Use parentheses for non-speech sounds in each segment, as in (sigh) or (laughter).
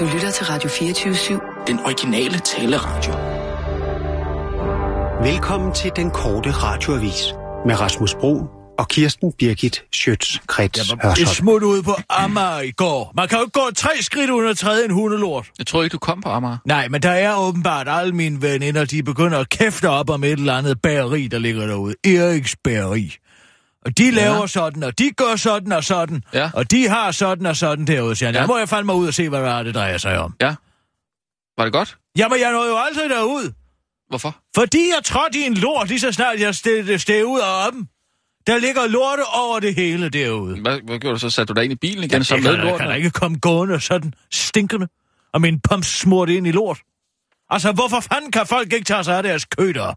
Du lytter til Radio 24-7. Den originale taleradio. Velkommen til den korte radioavis med Rasmus Bro og Kirsten Birgit Schøtz-Krets Jeg var et smut ude på Amager i går. Man kan jo ikke gå tre skridt at træde en hundelort. Jeg tror ikke, du kom på Amager. Nej, men der er åbenbart alle mine veninder, de begynder at kæfte op om et eller andet bageri, der ligger derude. Eriks bageri. Og de laver ja. sådan, og de gør sådan og sådan. Ja. Og de har sådan og sådan derude, siger han. Ja. Ja. må jeg fandme ud og se, hvad der er, det drejer sig om. Ja. Var det godt? Jamen, jeg nåede jo aldrig derud. Hvorfor? Fordi jeg trådte i en lort, lige så snart jeg steg, steg ud af dem. Der ligger lorte over det hele derude. Hvad, hvad gjorde du så? Satte du dig ind i bilen igen, så jeg med jeg lorten? kan da ikke komme gående sådan stinkende, og min pump smurt ind i lort. Altså, hvorfor fanden kan folk ikke tage sig af deres køder?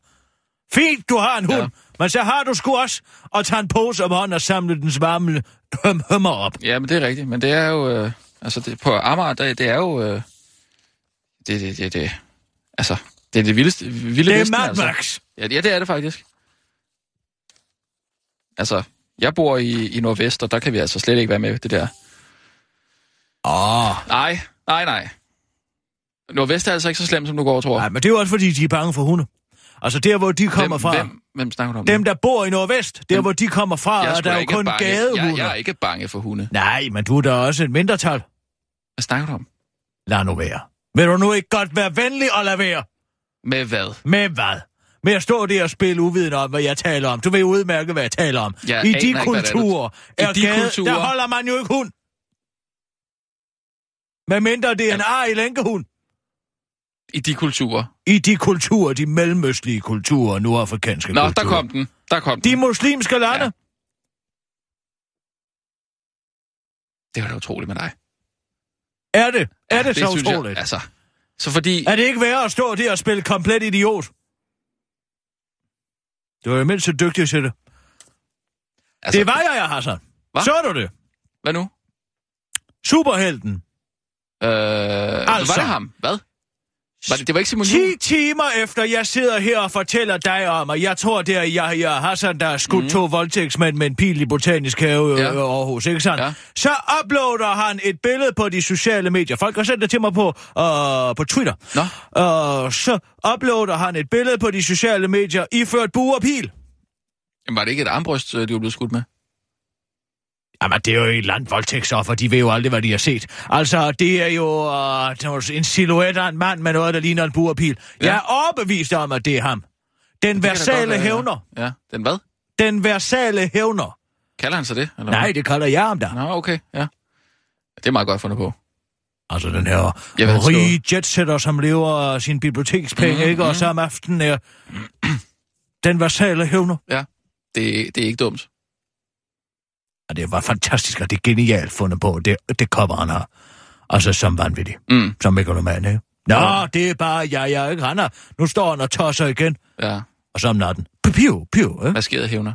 Fint, du har en hund, Ja. Men så har du sgu også at tage en pose om hånden og samle dens varme (laughs) høm hømmer op. Ja, men det er rigtigt. Men det er jo... Øh, altså, det, på Amager, det, det er jo... Øh, det, det, det, det, altså, det er det vildeste, vilde Det er Mad altså. Max. Ja, det- ja, det er det faktisk. Altså, jeg bor i, i Nordvest, og der kan vi altså slet ikke være med det der. Åh, Nej, nej, nej. Nordvest er altså ikke så slemt, som du går og tror. nej, men det er jo også fordi, de er bange for hunde. Altså, der hvor de kommer hvem, fra. Hvem, hvem snakker du om? Dem, der bor i Nordvest, der hvor de kommer fra, jeg og sgu der er jo ikke kun bange. gadehunde. Jeg, jeg er ikke bange for hunde. Nej, men du er da også et mindretal. Hvad snakker du om? Lad nu være. Vil du nu ikke godt være venlig og lade være? Med hvad? Med hvad? Med at stå der og spille uviden om, hvad jeg taler om. Du ved udmærket, hvad jeg taler om. Jeg I de ikke, hvad det er, kulturer, I er de gade, kulturer? der holder man jo ikke hund. Med mindre det er en ar i lænkehund. I de kulturer. I de kulturer, de mellemøstlige kulturer, nordafrikanske Nå, kulturer. der kom den. Der kom De den. muslimske lande. Ja. Det var da utroligt med dig. Er det? Er Ja, det, så synes utroligt? Jeg, altså, så fordi... Er det ikke værre at stå der og spille komplet idiot? Du er jo mindst så dygtig til det. altså Det var jeg, jeg Hassan. Hva? Så du det? Hvad nu? Superhelten. Øh. Altså. Var det ham? Hvad? Var det, det var ikke Simon 10 Juhl? timer efter jeg sidder her og fortæller dig om, og jeg tror, det er Yahya Hassan, der har skudt mm. to voldtægtsmænd med en pil i Botanisk Have Ja. ja. øh, Aarhus, ikke sandt? Ja. Så uploader han et billede på de sociale medier. Folk har sendt det til mig på, øh, på Twitter. Nå. Og så uploader han et billede på de sociale medier, iført bue og pil. Jamen, var det ikke et armbryst, øh, de var blevet skudt med? Jamen, det er jo et eller andet voldtægtsoffer. De ved jo aldrig, hvad de har set. Altså, det er jo uh, en silhuet af en mand med noget, der ligner en buerpil. Ja. Jeg er overbevist om, at det er ham. Den Det versale være, hævner. Ja, den hvad? Den versale hævner. Kalder han sig det? Eller Nej, hvad? det kalder jeg ham da. Nå, okay, ja. Det er meget godt fundet på. Altså den her Jeg rige jetsetter, som lever sin bibliotekspenge, mm, ikke? Og mhm. samme aften er (clears throat) den versale hævner. Ja, det, det er ikke dumt. Og det var fantastisk, og det er genialt fundet på. Det, det cover han har. Altså som vanvittig. Mm, Som megalomane, ikke? Nå, ja. det er bare jeg, jeg, ikke? Han er, nu står han og tosser igen. ja. Og så om natten. Piu, piu, ikke? Maskeret hævner.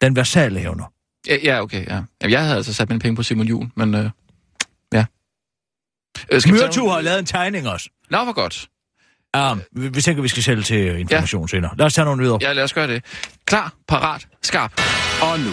Den versale hævner. Ja, ja, okay, ja. Jamen, jeg havde altså sat mine penge på Simon Juhl, men øh, ja. Øh, skal vi tage Myrtu har lavet en tegning også. Nå, hvor godt. Ja, vi, vi tænker, vi skal sælge til information ja. senere. Lad os tage nogle videre. Ja, lad os gøre det. Klar, parat, skarp. Og nu,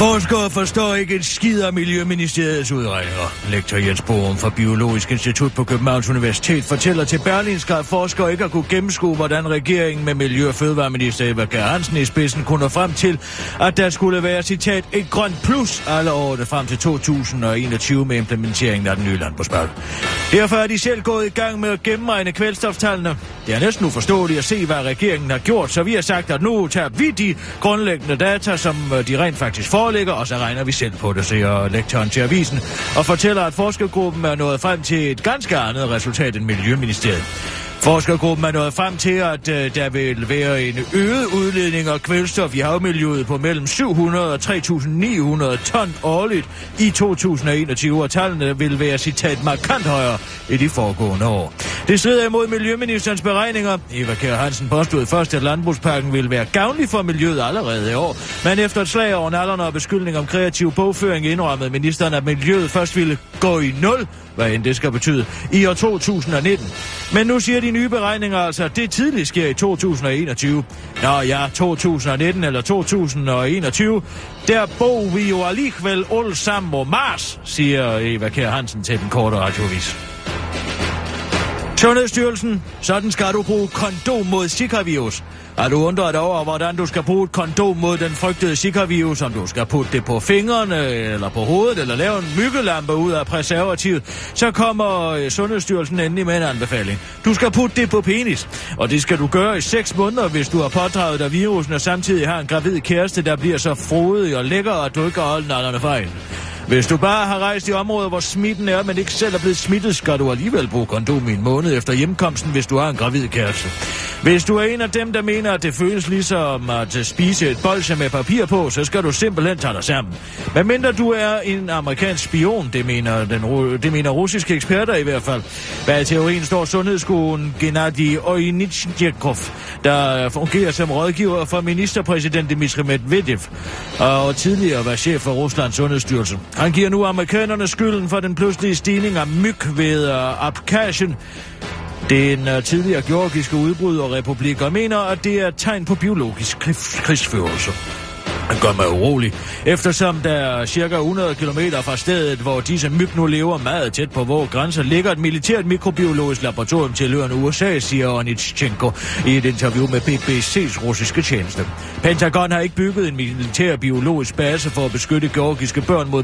Forskere forstår ikke en skid af Miljøministeriets udregninger. Lektor Jens Borum fra Biologisk Institut på Københavns Universitet fortæller til Berlinske, at forskere ikke har kunne gennemskue, hvordan regeringen med Miljø- og Fødevareminister Eva Kjær Hansen i spidsen kunne nå frem til, at der skulle være, citat, et grønt plus alle årene frem til 2021 med implementeringen af den nye landbrugspakke. Derfor er de selv gået i gang med at gennemregne kvælstoftallene. Det er næsten uforståeligt at se, hvad regeringen har gjort, så vi har sagt, at nu tager vi de grundlæggende data, som øh, de rent faktisk foreligger, og så regner vi selv på det, siger lektoren til avisen, og fortæller, at forskergruppen er nået frem til et ganske andet resultat end Miljøministeriet. Forskergruppen er nået frem til, at øh, der vil være en øget udledning af kvælstof i havmiljøet på mellem 700 og 3.900 ton årligt i 2021, og tallene vil være citat markant højere i de foregående år. Det strider imod Miljøministerens beregninger. Eva Kjær Hansen påstod først, at landbrugspakken ville være gavnlig for miljøet allerede i år, men efter et slag over nallerne og beskyldning om kreativ bogføring indrømmede ministeren, at miljøet først ville gå i nul hvad end det skal betyde, i år 2019. Men nu siger de nye beregninger altså, at det tidligt sker i 2021. Nå ja, 2019 eller 2021, der bor vi jo alligevel alle sammen på Mars, siger Eva Kjær Hansen til den korte radiovis. Sundhedsstyrelsen, sådan skal du bruge kondom mod Zika-virus. Er du undret over, hvordan du skal bruge et kondom mod den frygtede Zika-virus, om du skal putte det på fingrene, eller på hovedet, eller lave en myggelampe ud af preservativet, så kommer øh, Sundhedsstyrelsen endelig med en anbefaling. Du skal putte det på penis, og det skal du gøre i 6 måneder, hvis du har pådraget dig virusen, og samtidig har en gravid kæreste, der bliver så frodig og lækker, at du ikke kan holde nallerne fejl. Hvis du bare har rejst i områder, hvor smitten er, men ikke selv er blevet smittet, skal du alligevel bruge kondom i en måned efter hjemkomsten, hvis du har en gravid kæreste. Hvis du er en af dem, der mener, at det føles ligesom at spise et bolsje med papir på, så skal du simpelthen tage dig sammen. Men mindre du er en amerikansk spion, det mener, den, det mener russiske eksperter i hvert fald. Bag teorien står sundhedsskolen Gennady Oynichnikov, der fungerer som rådgiver for ministerpræsident Dmitry Medvedev, og tidligere var chef for Ruslands sundhedsstyrelse. Han giver nu amerikanerne skylden for den pludselige stigning af myg ved uh, Abkhazien, den uh, øh, tidligere georgiske udbryderrepublik, og mener, at det er et tegn på biologisk krigsførelse. Det gør mig urolig, eftersom der cirka 100 km fra stedet, hvor disse myg nu lever meget tæt på vores grænser, ligger et militært mikrobiologisk laboratorium tilhørende USA, siger Onitschenko i et interview med BBC's russiske tjeneste. Pentagon har ikke bygget en militær biologisk base for at beskytte georgiske børn mod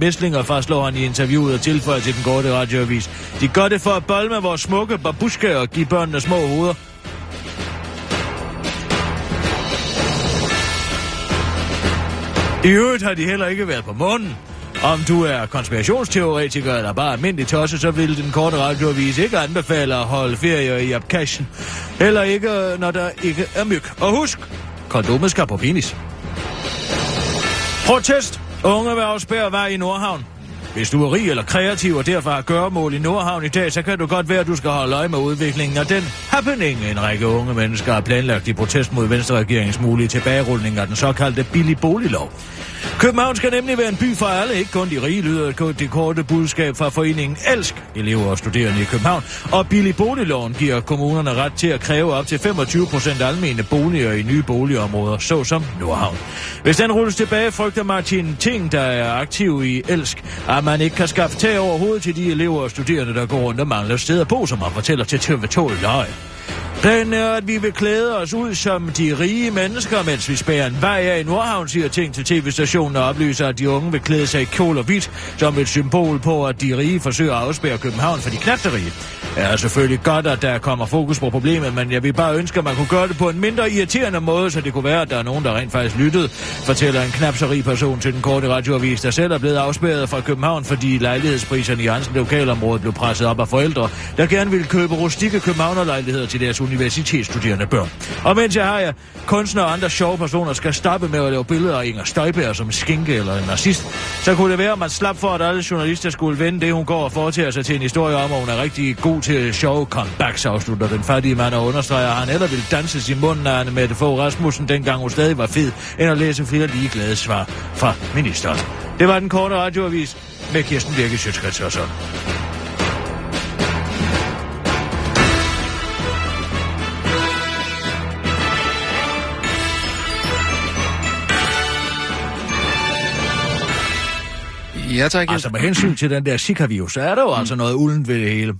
mæslinger, fastslår han i interviewet og tilføjer til den korte radioavis. De gør det for at bolme vores smukke babushka og give børnene små hoveder. I øvrigt har de heller ikke været på månen. Om du er konspirationsteoretiker eller bare almindelig tosse, så vil den korte radioavis ikke anbefale at holde ferie i Abkhazien. Heller ikke, når der ikke er myg. Og husk, kondomet skal på penis. Protest! Unge vil afspære vej i Nordhavn. Hvis du er rig eller kreativ og derfor har gøremål i Nordhavn i dag, så kan du godt være, at du skal holde øje med udviklingen af den happening, en række unge mennesker har planlagt i protest mod Venstre-regeringens mulige tilbagerulning af den såkaldte billig boliglov. København skal nemlig være en by for alle, ikke kun de rige, lyder det korte budskab fra foreningen Elsk, elever og studerende i København. Og billig boligloven giver kommunerne ret til at kræve op til 25 procent almene boliger i nye boligområder, såsom Nordhavn. Hvis den rulles tilbage, frygter Martin Ting, der er aktiv i Elsk, at man ikke kan skaffe tag over hovedet til de elever og studerende, der går rundt og mangler steder på, som han fortæller til TV2 Løg. Planen er, at vi vil klæde os ud som de rige mennesker, mens vi spærer en vej af i Nordhavn, siger ting til tv-stationen og oplyser, at de unge vil klæde sig i kjol og hvidt, som et symbol på, at de rige forsøger at afspære København for de knapterige. Det er selvfølgelig godt, at der kommer fokus på problemet, men jeg vil bare ønske, at man kunne gøre det på en mindre irriterende måde, så det kunne være, at der er nogen, der rent faktisk lyttede, fortæller en knap så rig person til den korte radioavis, der selv er blevet afspærret fra København, fordi lejlighedspriserne i hans lokalområde blev presset op af forældre, der gerne ville købe rustikke københavnerlejligheder til deres universitetsstuderende børn. Og mens jeg har jer, kunstnere og andre sjove personer skal stoppe med at lave billeder af Inger Støjberg som skinke eller en nazist, så kunne det være, at man slap for, at alle journalister skulle vende det, hun går og foretager sig til en historie om, at hun er rigtig god til sjove comebacks, afslutter den fattige mand og understreger, at han eller ville danses i munden af Anne Mette Fogh Rasmussen, dengang hun stadig var fed, end at læse flere ligeglade svar fra ministeren. Det var den korte radioavis med Kirsten Birke Sjøtskrets og sådan. Ja, tak. Altså med hensyn til den der Zika-virus, så er der jo altså noget uldent ved det hele.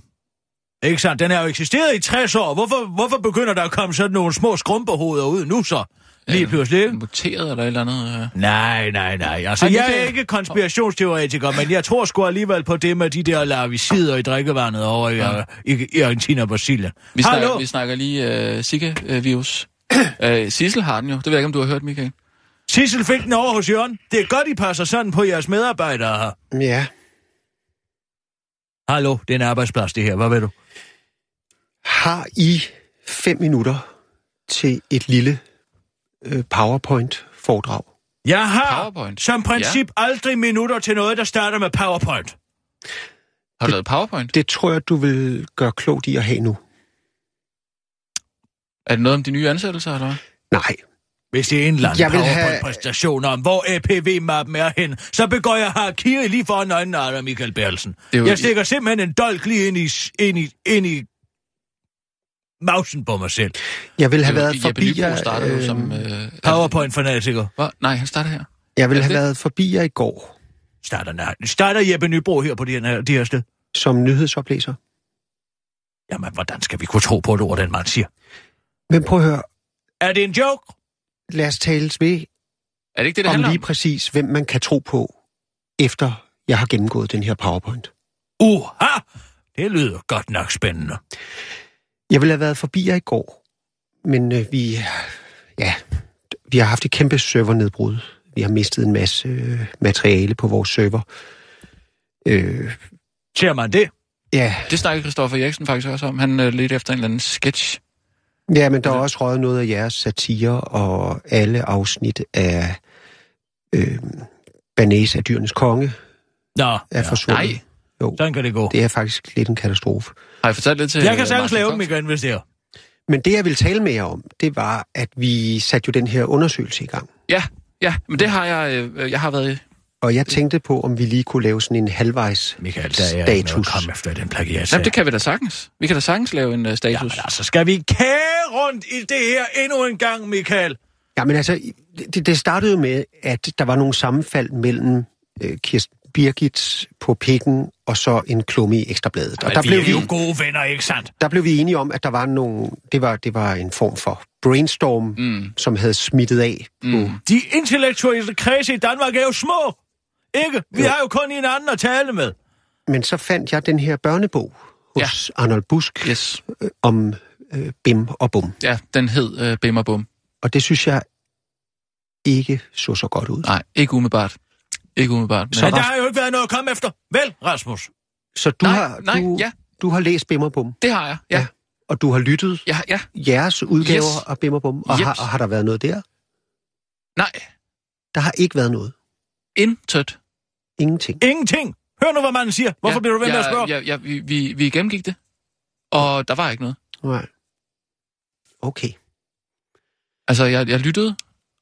Ikke sandt? Den har jo eksisteret i 60 år. Hvorfor, hvorfor begynder der at komme sådan nogle små skrumpehoveder ud nu så? Lige pludselig, ikke? Muteret eller et eller andet. øh. Nej, nej, nej. Altså, Ej, jeg er ikke konspirationsteoretiker, men jeg tror sgu alligevel på det med de der larvicider i drikkevandet over i, uh, i, i Argentina og Brasilien. Vi, Hallo? snakker, vi snakker lige uh, Zika-virus. uh, Sissel har den jo. Det ved jeg ikke, om du har hørt, Michael. Sissel fik den over hos Jørgen. Det er godt, I passer sådan på jeres medarbejdere her. Ja, Hallo, det er en arbejdsplads, det her. Hvad ved du? har I fem minutter til et lille øh, PowerPoint-foredrag? Jeg har PowerPoint? som princip ja. aldrig minutter til noget, der starter med PowerPoint. Har du lavet PowerPoint? Det tror jeg, du vil gøre klogt i at have nu. Er det noget om de nye ansættelser, eller hvad? Nej, Hvis det er en eller anden Jeg vil have- PowerPoint-præstation om, hvor APV-mappen er hen, så begår jeg harakiri lige foran øjnene af dig, Michael Bertelsen. Det er jo- Jeg stikker simpelthen en dolk lige ind i, ind i, ind i mausen på mig selv. Jeg ville have Det jo- været forbi jer, startede jo øh, som... Øh, PowerPoint-fanatiker. Hvad? Nej, han startede her. jeg ville Er have det? været forbi jer i går Starter, nej. Starter Jeppe Nybro her på de her, de her sted? som nyhedsoplæser. Jamen, hvordan skal vi kunne tro på et ord, den mand siger? Men prøv at høre, Er det en joke? Lad os tales ved Er det ikke det, det om lige om? præcis, hvem man kan tro på, efter jeg har gennemgået den her PowerPoint. Uha! Det lyder godt nok spændende. Jeg ville have været forbi jer i går, men øh, vi, ja, vi har haft et kæmpe servernedbrud. Vi har mistet en masse øh, materiale på vores server. Øh, Ser man det? ja, Det snakker Christoffer Eriksen faktisk også om. Han øh, ledte efter en eller anden sketch. Ja, men der er også røget noget af jeres satire og alle afsnit af øh, Banæs af dyrenes konge Nå, er ja. forsvundet. Nej. Jo, sådan kan det gå. det er faktisk lidt en katastrofe. Har jeg fortalt det til Jeg kan øh, sagtens Martin lave dem igen, hvis det er. Men det, jeg vil tale med jer om, det var, at vi satte jo den her undersøgelse i gang. Ja, ja, men det har jeg... Øh, jeg har været... Og jeg tænkte på, om vi lige kunne lave sådan en halvvejs Michael, der er ikke noget status. at komme efter den plagiat. Jamen, det kan vi da sagtens. Vi kan da sagtens lave en uh, status. Jamen altså, skal vi kære rundt i det her endnu en gang, Michael? Ja, men altså, det, det startede jo med, at der var nogle sammenfald mellem øh, Kirsten Birgit på pikken og så en klumme i Ekstrabladet. Og der vi blev, er vi, jo gode venner, ikke sandt? der blev vi enige om, at der var nogle, det var, det var en form for brainstorm, Mm. som havde smittet af på... Mm. De intellektuelle kredse i Danmark er jo små. Ikke? Vi Jo. har jo kun en anden at tale med. Men så fandt jeg den her børnebog hos ja. Arnold Busk Yes. øh, om øh, Bim og Bum. Ja, den hed øh, Bim og Bum. Og det synes jeg ikke så så godt ud. Nej, ikke umiddelbart. Ikke umiddelbart. Men... Så Men der Ras- har jo ikke været noget at komme efter. Vel, Rasmus? Så du, nej, har, nej, du, ja, du har læst Bim og Bum, det har jeg. Ja, Ja. og du har lyttet ja, ja. jeres udgaver Yes. af Bim og Bum, og Jeps. har, og har der været noget der? Nej, Der har ikke været noget. intet. Ingenting. Ingenting. Hør nu, hvad manden siger. Hvorfor ja, bliver du ved med ja, at spørge? Ja, ja, vi, vi, vi gennemgik det, og der var ikke noget. Nej. Okay. Altså, jeg, jeg lyttede,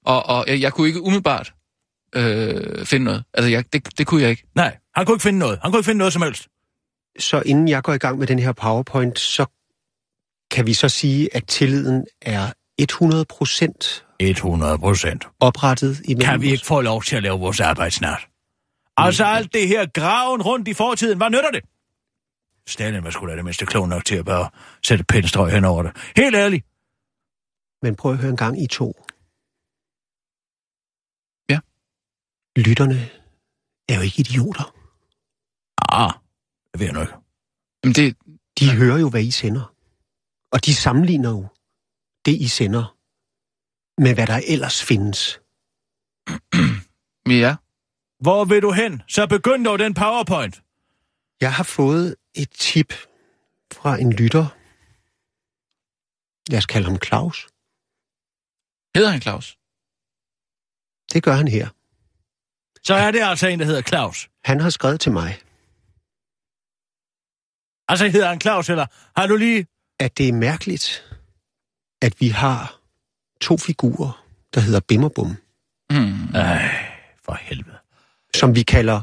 og, og jeg, jeg kunne ikke umiddelbart øh, finde noget. Altså, jeg, det, det kunne jeg ikke. Nej, han kunne ikke finde noget. Han kunne ikke finde noget som helst. Så inden jeg går i gang med den her PowerPoint, så kan vi så sige, at tilliden er 100 procent 100 procent. oprettet imellem Kan vi ikke få lov til at lave vores arbejde snart? Altså alt det her graven rundt i fortiden, hvad nytter det? Stalin var sgu da det mindste klog nok til at bare sætte pindstrøg hen over det. Helt ærligt. Men prøv at høre en gang, I to. Ja. Lytterne er jo ikke idioter. Ah, det ved jeg ikke. Jamen, det, De ja. hører jo, hvad I sender. Og de sammenligner jo det, I sender, med hvad der ellers findes. ja, Hvor vil du hen? Så begynd dog den powerpoint. Jeg har fået et tip fra en lytter. Lad os kalde ham Claus. hedder han Claus? Det gør han her. Så er det altså en, der hedder Claus. Han har skrevet til mig, Altså hedder han Claus, eller har du lige... at det er mærkeligt, at vi har to figurer, der hedder Bim og Bum, Hmm. Ej, for helvede. Som vi kalder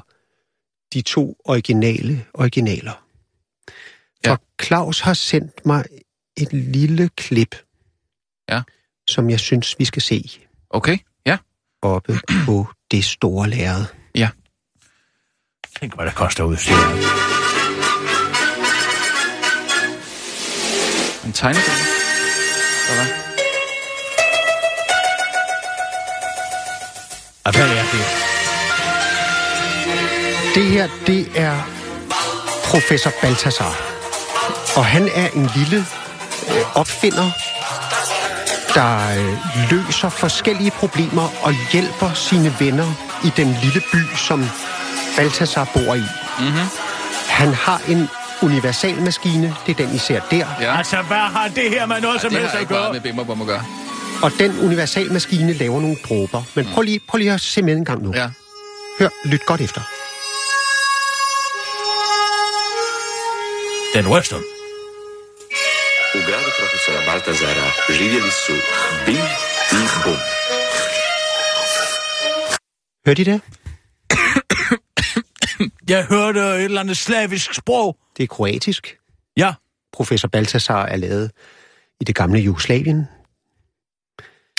de to originale originaler. For Ja. Claus har sendt mig et lille klip, Ja. som jeg synes, vi skal se Okay, ja. oppe på det store lærred. Tænk, hvad det koster udstyr. En tegnefilm. Hvad var? Og hvad er det? Det her, det er professor Balthasar. Og han er en lille øh, opfinder, der øh, løser forskellige problemer og hjælper sine venner i den lille by, som Balthasar bor i. Mm-hmm. Han har en universalmaskine, det er den, I ser der. Ja. Altså, hvad har det her med noget Ej, som det helst har at ikke gøre? med Bim og Bum at gøre. Og den universalmaskine laver nogle dråber. Men prøv lige, prøv lige at se med en gang nu. Ja. Hør, lyt godt efter. den worst one. U gradu profesora Baltazara živjeli su Bim i Bum. Hørte I det? (coughs) Jeg hørte et eller andet slavisk sprog. Det er kroatisk. Ja. Professor Baltasar er lavet i det gamle Jugoslavien.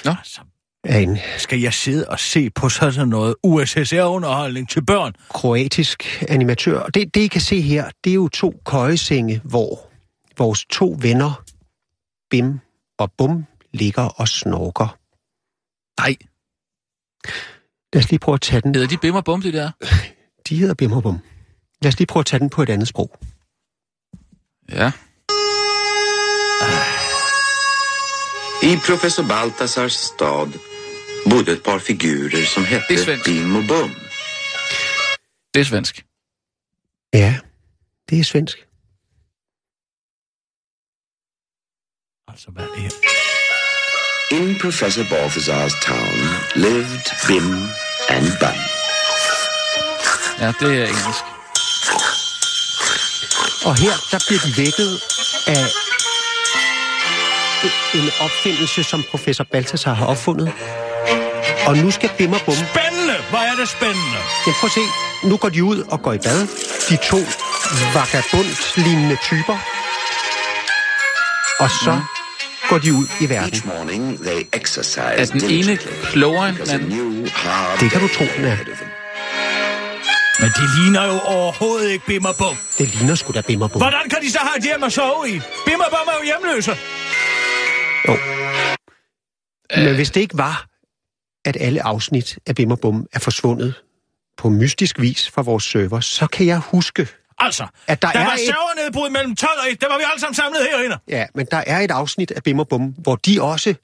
Nå, så en skal jeg sidde og se på sådan noget USSR-underholdning til børn? kroatisk animatør. Og det, det, I kan se her, det er jo to køjesenge, hvor vores to venner, Bim og Bum, ligger og snorker. Nej, Lad os lige prøve at tage den. hedder de bimmer bum, det der? De hedder Bim og Bum. Lad os lige prøve at tage den på et andet sprog. Ja. I professor Baltasars stad bodde ett par figurer som är hette. Bim och Bum. Det er svensk. Ja, det er svensk. Altså, hvad er In professor Balthazar's town lived Bim and Bum. Ja, det er engelsk. Og her, der bliver de vækket af en opfindelse, som professor Balthasar har opfundet. Og nu skal Bim og Bum... Spændende! Hvor er det spændende? Ja, prøv at se. Nu går de ud og går i bad. De to vagabond-lignende typer. Og så går de ud i verden. Each morning they Er den ene klogere end den anden? Det kan du tro, den er. Men de ligner jo overhovedet ikke Bim og Bum. Det ligner sgu da Bim og Bum. Hvordan kan de så have et hjem at sove i? Bim og Bum er jo hjemløse. Jo. Men hvis det ikke var, at alle afsnit af Bim og Bum er forsvundet på mystisk vis fra vores server, så kan jeg huske, Altså, At der der er var et- servernedbrud mellem 12 og 1. Der var vi alle sammen samlet herinde. ja, men der er et afsnit af Bim og Bum, hvor de også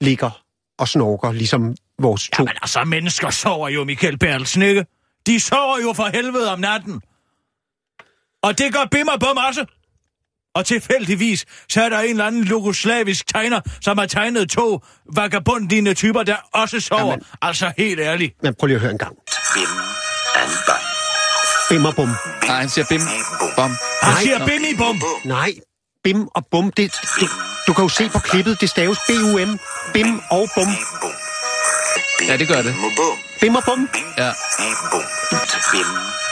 ligger og snorker, ligesom vores to. Jamen altså, mennesker sover jo, Michael Bertelsen, ikke? De sover jo for helvede om natten. Og det gør Bim og Bum også. Og tilfældigvis, så er der en eller anden jugoslavisk tegner, som har tegnet to vagabundlignende typer, der også sover. Jamen. Altså, helt ærligt. Men prøv lige at høre en gang. Bim and Bum. Bim og Bum. Nej, han siger bim, bum. Han Nej. siger Bim i Bum. Nej, Bim og Bum, det, du, du kan jo se på klippet, det staves B-U-M. Bim og Bum. Ja, det gør det. Bim og Bum. Ja.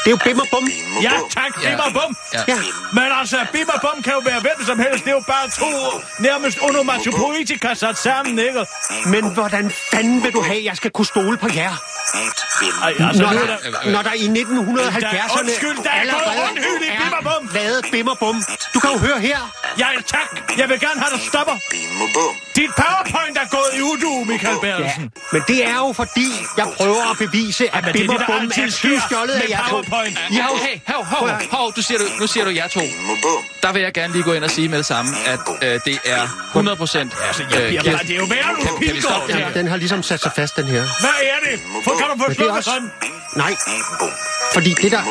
Det er jo Bim og Bum. Ja, tak, Bim og Bum. Ja. Ja, Men altså, Bim og Bum kan jo være hvem som helst. Det er jo bare to nærmest onomatopoetika sat sammen, ikke? men hvordan fanden vil du have, at jeg skal kunne stole på jer? Bim. Ej, altså, Når er der, når der i 1970'erne Undskyld, der er Bum. er lavet Bim og Bum. Du kan jo høre her. Ja, tak. Jeg vil gerne have dig stopper. Dit powerpoint er gået i udu, Michael Ja, Bertelsen. men det er jo fordi, jeg prøver at bevise, at men det er er skydestjålet af med jer to. PowerPoint. I har jo, hey, hov, hov, hov, du siger du, nu siger du jer to. Der vil jeg gerne lige gå ind og sige med det samme, at øh, det er 100 procent. Altså, jeg bliver bare... Det er jo værre, nu kan vi stoppe det her? Den har ligesom sat sig fast, den her. Hvad er det? For kan du få slukket også- sådan? Nej, fordi det der...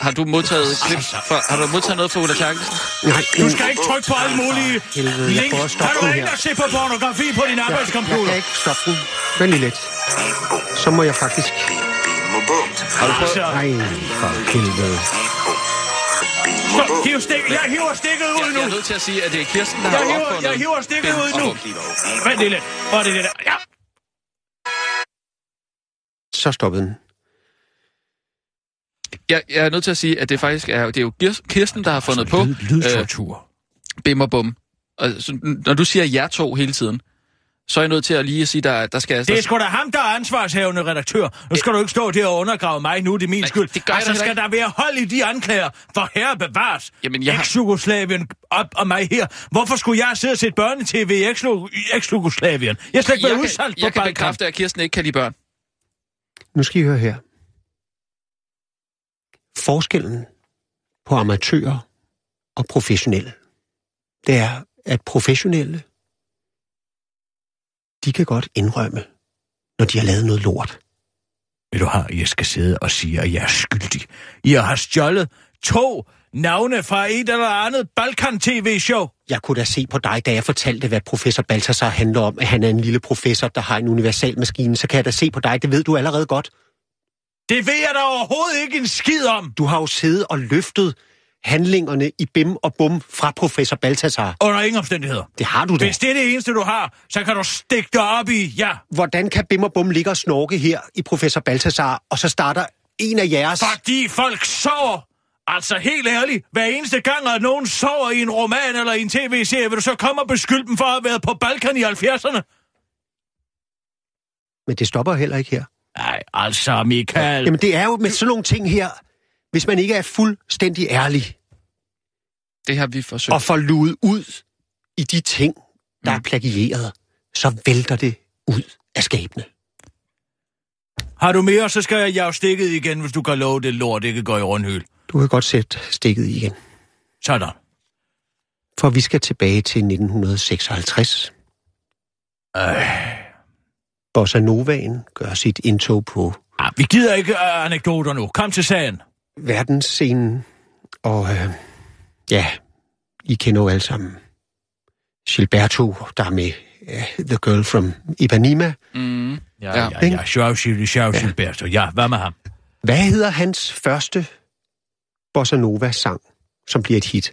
Har du modtaget klip fra, har du modtaget noget fra Ulla Terkelsen? Nej, Du skal ikke trykke på alle mulige helvede, jeg links. prøver at Kan stoppe du ikke se på pornografi på din Jeg arbejdscomputer? kan ikke stoppe den. Vent lige lidt. Så må jeg faktisk... Har du prøvet? Altså, Ej, for helvede. Bum. hiv stik, jeg hiver stikket ud Jeg, jeg er nu. nødt til at sige, at det er Kirsten, der Jeg har hiver, opfundet... jeg hiver stikket ud og nu. Vent lige lidt. Hvor er det det der? Ja. Så stoppede den. Jeg, jeg er nødt til at sige, at det faktisk er, det er jo Kirs- Kirsten, der har fundet på Lyd, lydtortur. øh, Bim og Bum. Og så, når du siger jer to hele tiden, så er jeg nødt til at lige at sige, der, der skal... Det er sgu da ham, der er ansvarshævende redaktør. Nu skal du ikke stå der og undergrave mig nu, det er min Nej, skyld. det gør jeg altså, da skal der være hold i de anklager, for herre bevares. Jamen, jeg Eks-Jugoslavien op og mig her. Hvorfor skulle jeg sidde og se børnetv i eks-Jugoslavien? Jeg slet ikke jeg været kan, udsalgt på jeg kan bekræfte, at Kirsten ikke kan lide børn. Nu skal I høre her. Forskellen på amatører og professionelle, det er, at professionelle, de kan godt indrømme, når de har lavet noget lort. Vil du har, jeg skal sidde og sige, at jeg er skyldig? Jeg har stjålet to navne fra et eller andet Balkan-tv-show. Jeg kunne da se på dig, da jeg fortalte, hvad professor Balthasar handler om, at han er en lille professor, der har en universalmaskine, så kan jeg da se på dig, det ved du allerede godt. Det ved jeg da overhovedet ikke en skid om. Du har jo siddet og løftet handlingerne i Bim og Bum fra professor Balthasar. Under ingen omstændigheder. Det har du da. Hvis det er det eneste, du har, så kan du stikke dig op i, ja. Hvordan kan Bim og Bum ligge og snorke her i professor Balthasar, og så starter en af jeres... Fordi folk sover. Altså helt ærligt, hver eneste gang, at nogen sover i en roman eller i en tv-serie, vil du så komme og beskylde dem for at have været på Balkan i 70'erne? Men det stopper heller ikke her. Nej, altså, Michael. Jamen det er jo med sådan nogle ting her, hvis man ikke er fuldstændig ærlig Det har vi forsøgt. og får luet ud i de ting, der er plagieret, så vælter det ud af skabene. Har du mere, så skal jeg jage stikket igen, hvis du kan love det lort ikke går i rundhyl. Du kan godt sætte stikket igen. Sådan. For vi skal tilbage til 1956. Øh. Bossa Novaen gør sit indtog på Ah, vi gider ikke uh, anekdoter nu. Kom til sagen. verdensscenen. Og øh, ja, I kender jo alle sammen Gilberto, der er med The Girl from Ipanema. Mm. Ja, Ja. ja, ja. Sjov, Gil- sjov, Gilberto. Ja, hvad med ham? Hvad hedder hans første Bossa Nova-sang, som bliver et hit?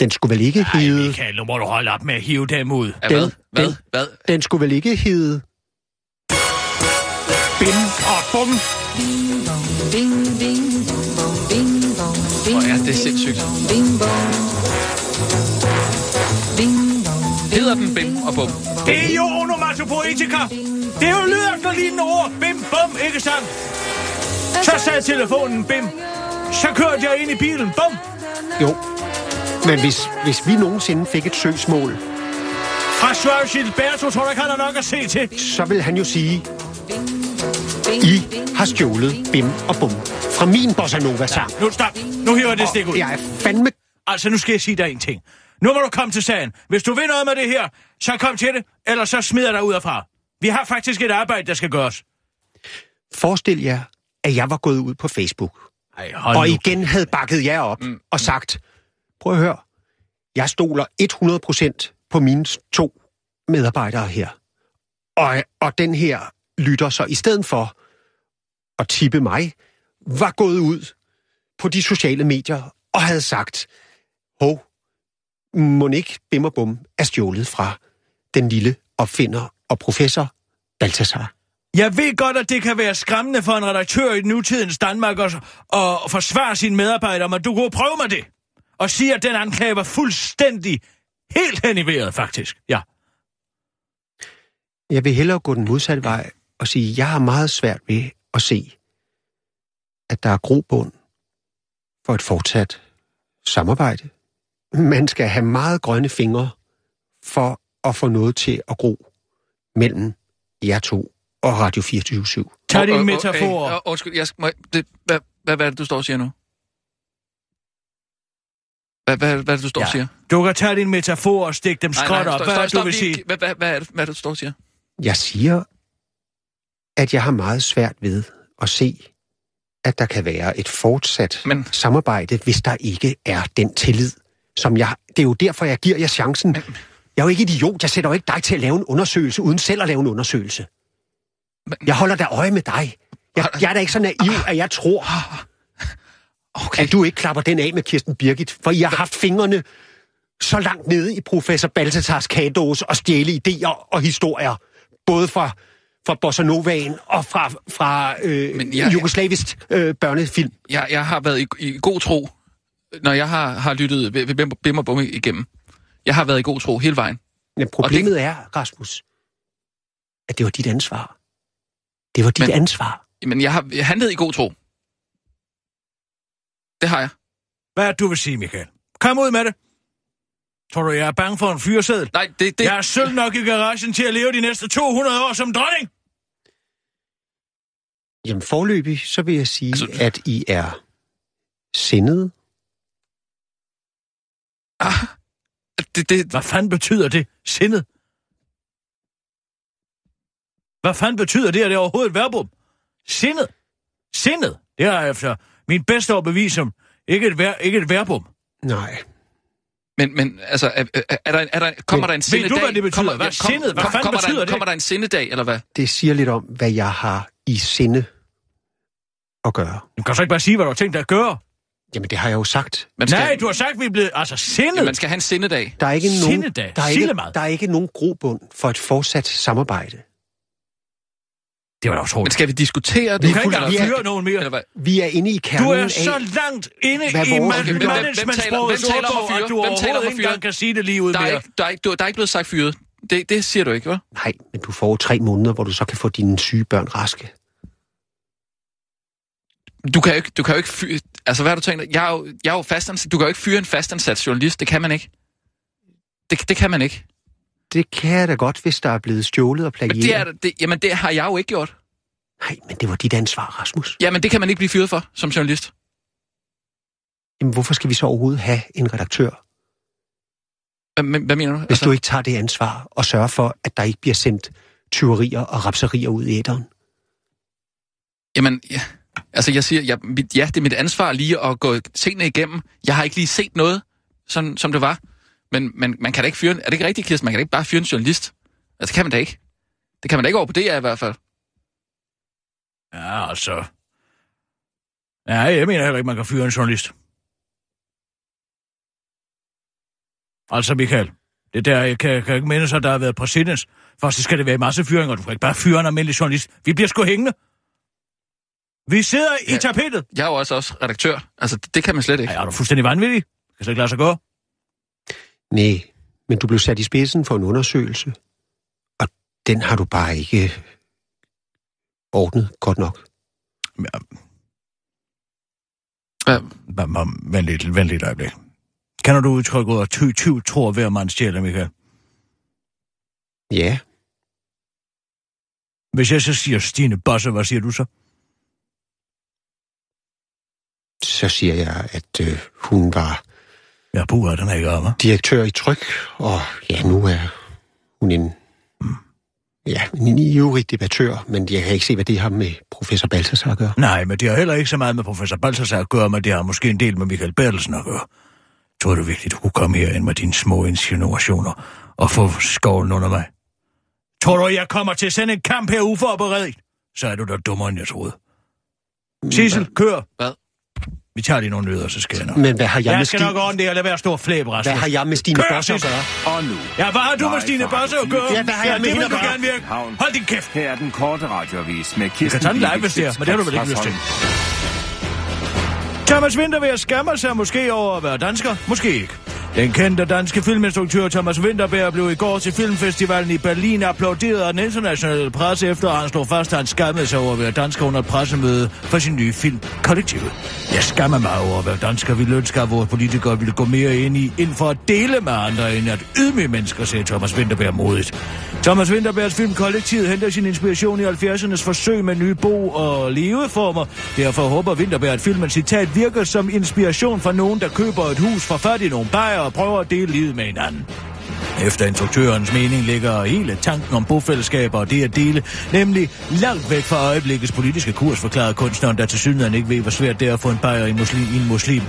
Den skulle vel ikke Ej, hedde... Michael, nu må du holde op med at hive dem ud. Ja, hvad? Den- Hvad? den- Hvad? Den skulle vel ikke hedde... Bim og bum. Hvor er det sindssygt. Hedder den Bim og Bum? Det er jo onomatopoetika. Det er jo lyd efter lignende ord. Bim, bum, ikke sandt? Så sad telefonen, bim. Så kørte jeg ind i bilen, bum. Jo. Men hvis, hvis vi nogensinde fik et søgsmål, Fra Joao Gilberto tror ikke, han har nok at se til. så vil han jo sige, I har stjålet Bim og Bum fra min Bossa Nova-sang. Nu stop. Nu hiver jeg det stik ud. Jeg er fandme... Altså, nu skal jeg sige dig en ting. Nu må du komme til sagen. Hvis du vil noget med det her, så kom til det, eller så smider dig ud herfra. Vi har faktisk et arbejde, der skal gøres. Forestil jer, at jeg var gået ud på Facebook, Ej, og nu. igen havde bakket jer op mm. og sagt, prøv at høre, jeg stoler 100% på mine to medarbejdere her. Og, og den her lytter så i stedet for at tippe mig, var gået ud på de sociale medier og havde sagt, hov, må ikke Bim og Bum er stjålet fra den lille opfinder og professor Balthasar. Jeg ved godt, at det kan være skræmmende for en redaktør i nutidens Danmark at, at forsvare sine medarbejdere, men du kunne prøve med det. Og sige, at den anklage var fuldstændig helt hen i vejret, faktisk. Ja. Jeg vil hellere gå den modsatte vej og sige, at jeg har meget svært ved at se, at der er grobund for et fortsat samarbejde. Man skal have meget grønne fingre for at få noget til at gro mellem jer to og Radio 24 Tag din metafor. Undskyld, jeg skal, må, det, hvad, hvad, hvad er det, du står og siger nu? Hvad, hvad, hvad er det, du står og Ja. siger? Du kan tage din metafor og stikke dem skråt op. stop, Hvad er stop, det, du stop vil sige? Hvad, hvad, hvad, er det, hvad er det, du står og siger? Jeg siger, at jeg har meget svært ved at se, at der kan være et fortsat Men... samarbejde, hvis der ikke er den tillid, som jeg... Det er jo derfor, jeg giver jer chancen. Jeg er jo ikke idiot. Jeg sætter jo ikke dig til at lave en undersøgelse, uden selv at lave en undersøgelse. Jeg holder da øje med dig. Jeg, jeg er da ikke så naiv, at jeg tror, Okay. at du ikke klapper den af med Kirsten Birgit, for I har haft fingrene så langt nede i professor Balthasars kagedåse og stjæle idéer og historier, både fra, fra Bossa Novaen og fra, fra øh, Men jeg- jugoslavisk øh, børnefilm. Jeg, jeg har været i, i god tro, når jeg har, har lyttet Bim, og Bum igennem. Jeg har været i god tro hele vejen. Men problemet det... er, Rasmus, at det var dit ansvar. Det var dit Men- ansvar. Men jeg har jeg handlet i god tro. Det har jeg. Hvad er det, du vil sige, Michael? Kom ud med det. Tror du, jeg er bange for en fyreseddel? Nej, det... det Jeg er sølv nok i garagen til at leve de næste 200 år som dronning. Jamen forløbig, så vil jeg sige, Altså- altså... at I er sindede. Ah, det, det, Hvad fanden betyder det? Sindet? Hvad fanden betyder det, at det er overhovedet et verbum? Sindet? Sindet? Det er efter min bedste overbevisning ikke et, ver- ikke et verbum. Nej, men, men altså, er, er, er der, er der, kommer Men der en ved sindedag? du, hvad det betyder? Kommer, Hvad er kom- sindet? Hvad kom- fanden kommer der, betyder en- det? Kommer der en sindedag, eller hvad? det siger lidt om, hvad jeg har i sinde at gøre. Du kan så ikke bare sige, hvad du har tænkt dig at gøre. Jamen, det har jeg jo sagt. Man skal, Nej, du har sagt, at vi er blevet... Altså, sindet! ja, man skal have en sindedag. Der er ikke nogen, Sindedag. der er ikke, der er ikke nogen grobund for et fortsat samarbejde. Det var da Men utroligt. skal vi diskutere det? Du kan ikke engang fyre nogen mere. Eller hvad? Vi er inde i kernen Du er så langt inde i management-sprogets ordbog, at du Hvem taler om overhovedet ikke engang kan sige det lige ud Der er, mere. ikke, der, er ikke, du, der er ikke blevet sagt fyret. Det, det siger du ikke, hva'? Nej, men du får tre måneder, hvor du så kan få dine syge børn raske. Du kan jo ikke, du kan jo ikke fyre... Altså, hvad har du tænkt? Jeg er jo, jeg er jo fastansat. Du kan jo ikke fyre en fastansat journalist. Det kan man ikke. Det, det kan man ikke. Det kan jeg da godt, hvis der er blevet stjålet og Men plagieret. det, er, det, jamen, det har jeg jo ikke gjort. Nej, men det var dit ansvar, Rasmus. Jamen, det kan man ikke blive fyret for som journalist. Jamen, hvorfor skal vi så overhovedet have en redaktør, Hvad, hvad- hvad mener du? hvis altså... du ikke tager det ansvar og sørger for, at der ikke bliver sendt tyverier og rapserier ud i æderen? Jamen, ja. Altså, jeg siger, jeg, mit, ja, det er mit ansvar lige at gå tingene igennem. Jeg har ikke lige set noget, sådan, som det var. Men man, man kan da ikke fyre... Er det ikke rigtigt, Kirsten? Man kan da ikke bare fyre en journalist. Altså, det kan man da ikke. Det kan man da ikke over på DR i hvert fald. Ja, altså... Ja, jeg mener heller ikke, man kan fyre en journalist. Altså, Michael, det der, jeg kan, kan ikke minde sig, at der har været præsidens. Først så skal det være masse fyringer, du kan ikke bare fyre en almindelig journalist. Vi bliver sgu hængende. Vi sidder ja. i tapetet. Jeg er jo også, også redaktør. Altså, det, det kan man slet ikke. Ej, er du fuldstændig vanvittig? Kan så ikke lade sig gå? Nej, men du blev sat i spidsen for en undersøgelse, og den har du bare ikke ordnet godt nok. Ja, Ja. Vent lidt, vent lidt øjeblik. Kender du udtrykket, at ty, ty tror hver mand stjæler, Michael? Ja, Hvis jeg så siger Stine Bosse, hvad siger du så? Så siger jeg, at øh, hun var Ja, puha, den er ikke om, direktør i Tryk, og ja, nu er hun en, ja, en ivrig debattør, men jeg kan ikke se, hvad det har med professor Balthasar at gøre. Nej, men det har heller ikke så meget med professor Balthasar at gøre, men det har måske en del med Michael Bertelsen at gøre. Tror du virkelig, du kunne komme herind med dine små insinuationer og få skovlen under mig? Tror du, jeg kommer til at sende en kamp her uforberedt? Så er du da dummere, end jeg troede. Sissel, kør. Hvad? Vi tager lige nogle nyheder, så skal jeg nok. Men hvad har jeg, Jeg med, skal Stine, nok ordne det, og lad være stor flæb, Rasmus. hvad har jeg med Stine Bosse at gøre? Og nu, Ja, hvad har du med Live Stine Bosse at gøre? Ja, hvad har jeg med det hende vil at gøre? gerne virke. Hold din kæft. her er den korte radiovis med Kirsten tage den live, hvis det er, men det har du vel ikke lyst til. Thomas Winterberg skammer sig måske over at være dansker, måske ikke. Den kendte danske filminstruktør Thomas Winterberg blev i går til filmfestivalen i Berlin applauderet af den internationale presse efter at han slog fast, at han skammede sig over at være dansker under et pressemøde for sin nye film Kollektivet. Jeg skammer mig over at være dansker. Vi ønsker, at vores politikere ville gå mere ind i, ind for at dele med andre, end at ydmyge mennesker, sagde Thomas Winterberg modigt. Thomas Winterbergs film Kollektivet henter sin inspiration i 70'ernes forsøg med nye bo- og leveformer. Derfor håber Winterberg, at filmen citat virker som inspiration for nogen, der køber et hus, for fat i nogle bajer og prøver at dele livet med hinanden. Efter instruktørens mening ligger hele tanken om bofællesskaber og det at dele, nemlig langt væk fra øjeblikkets politiske kurs, forklarede kunstneren, der til synligheden ikke ved, hvor svært det er at få en bajer i, muslim, i en muslim.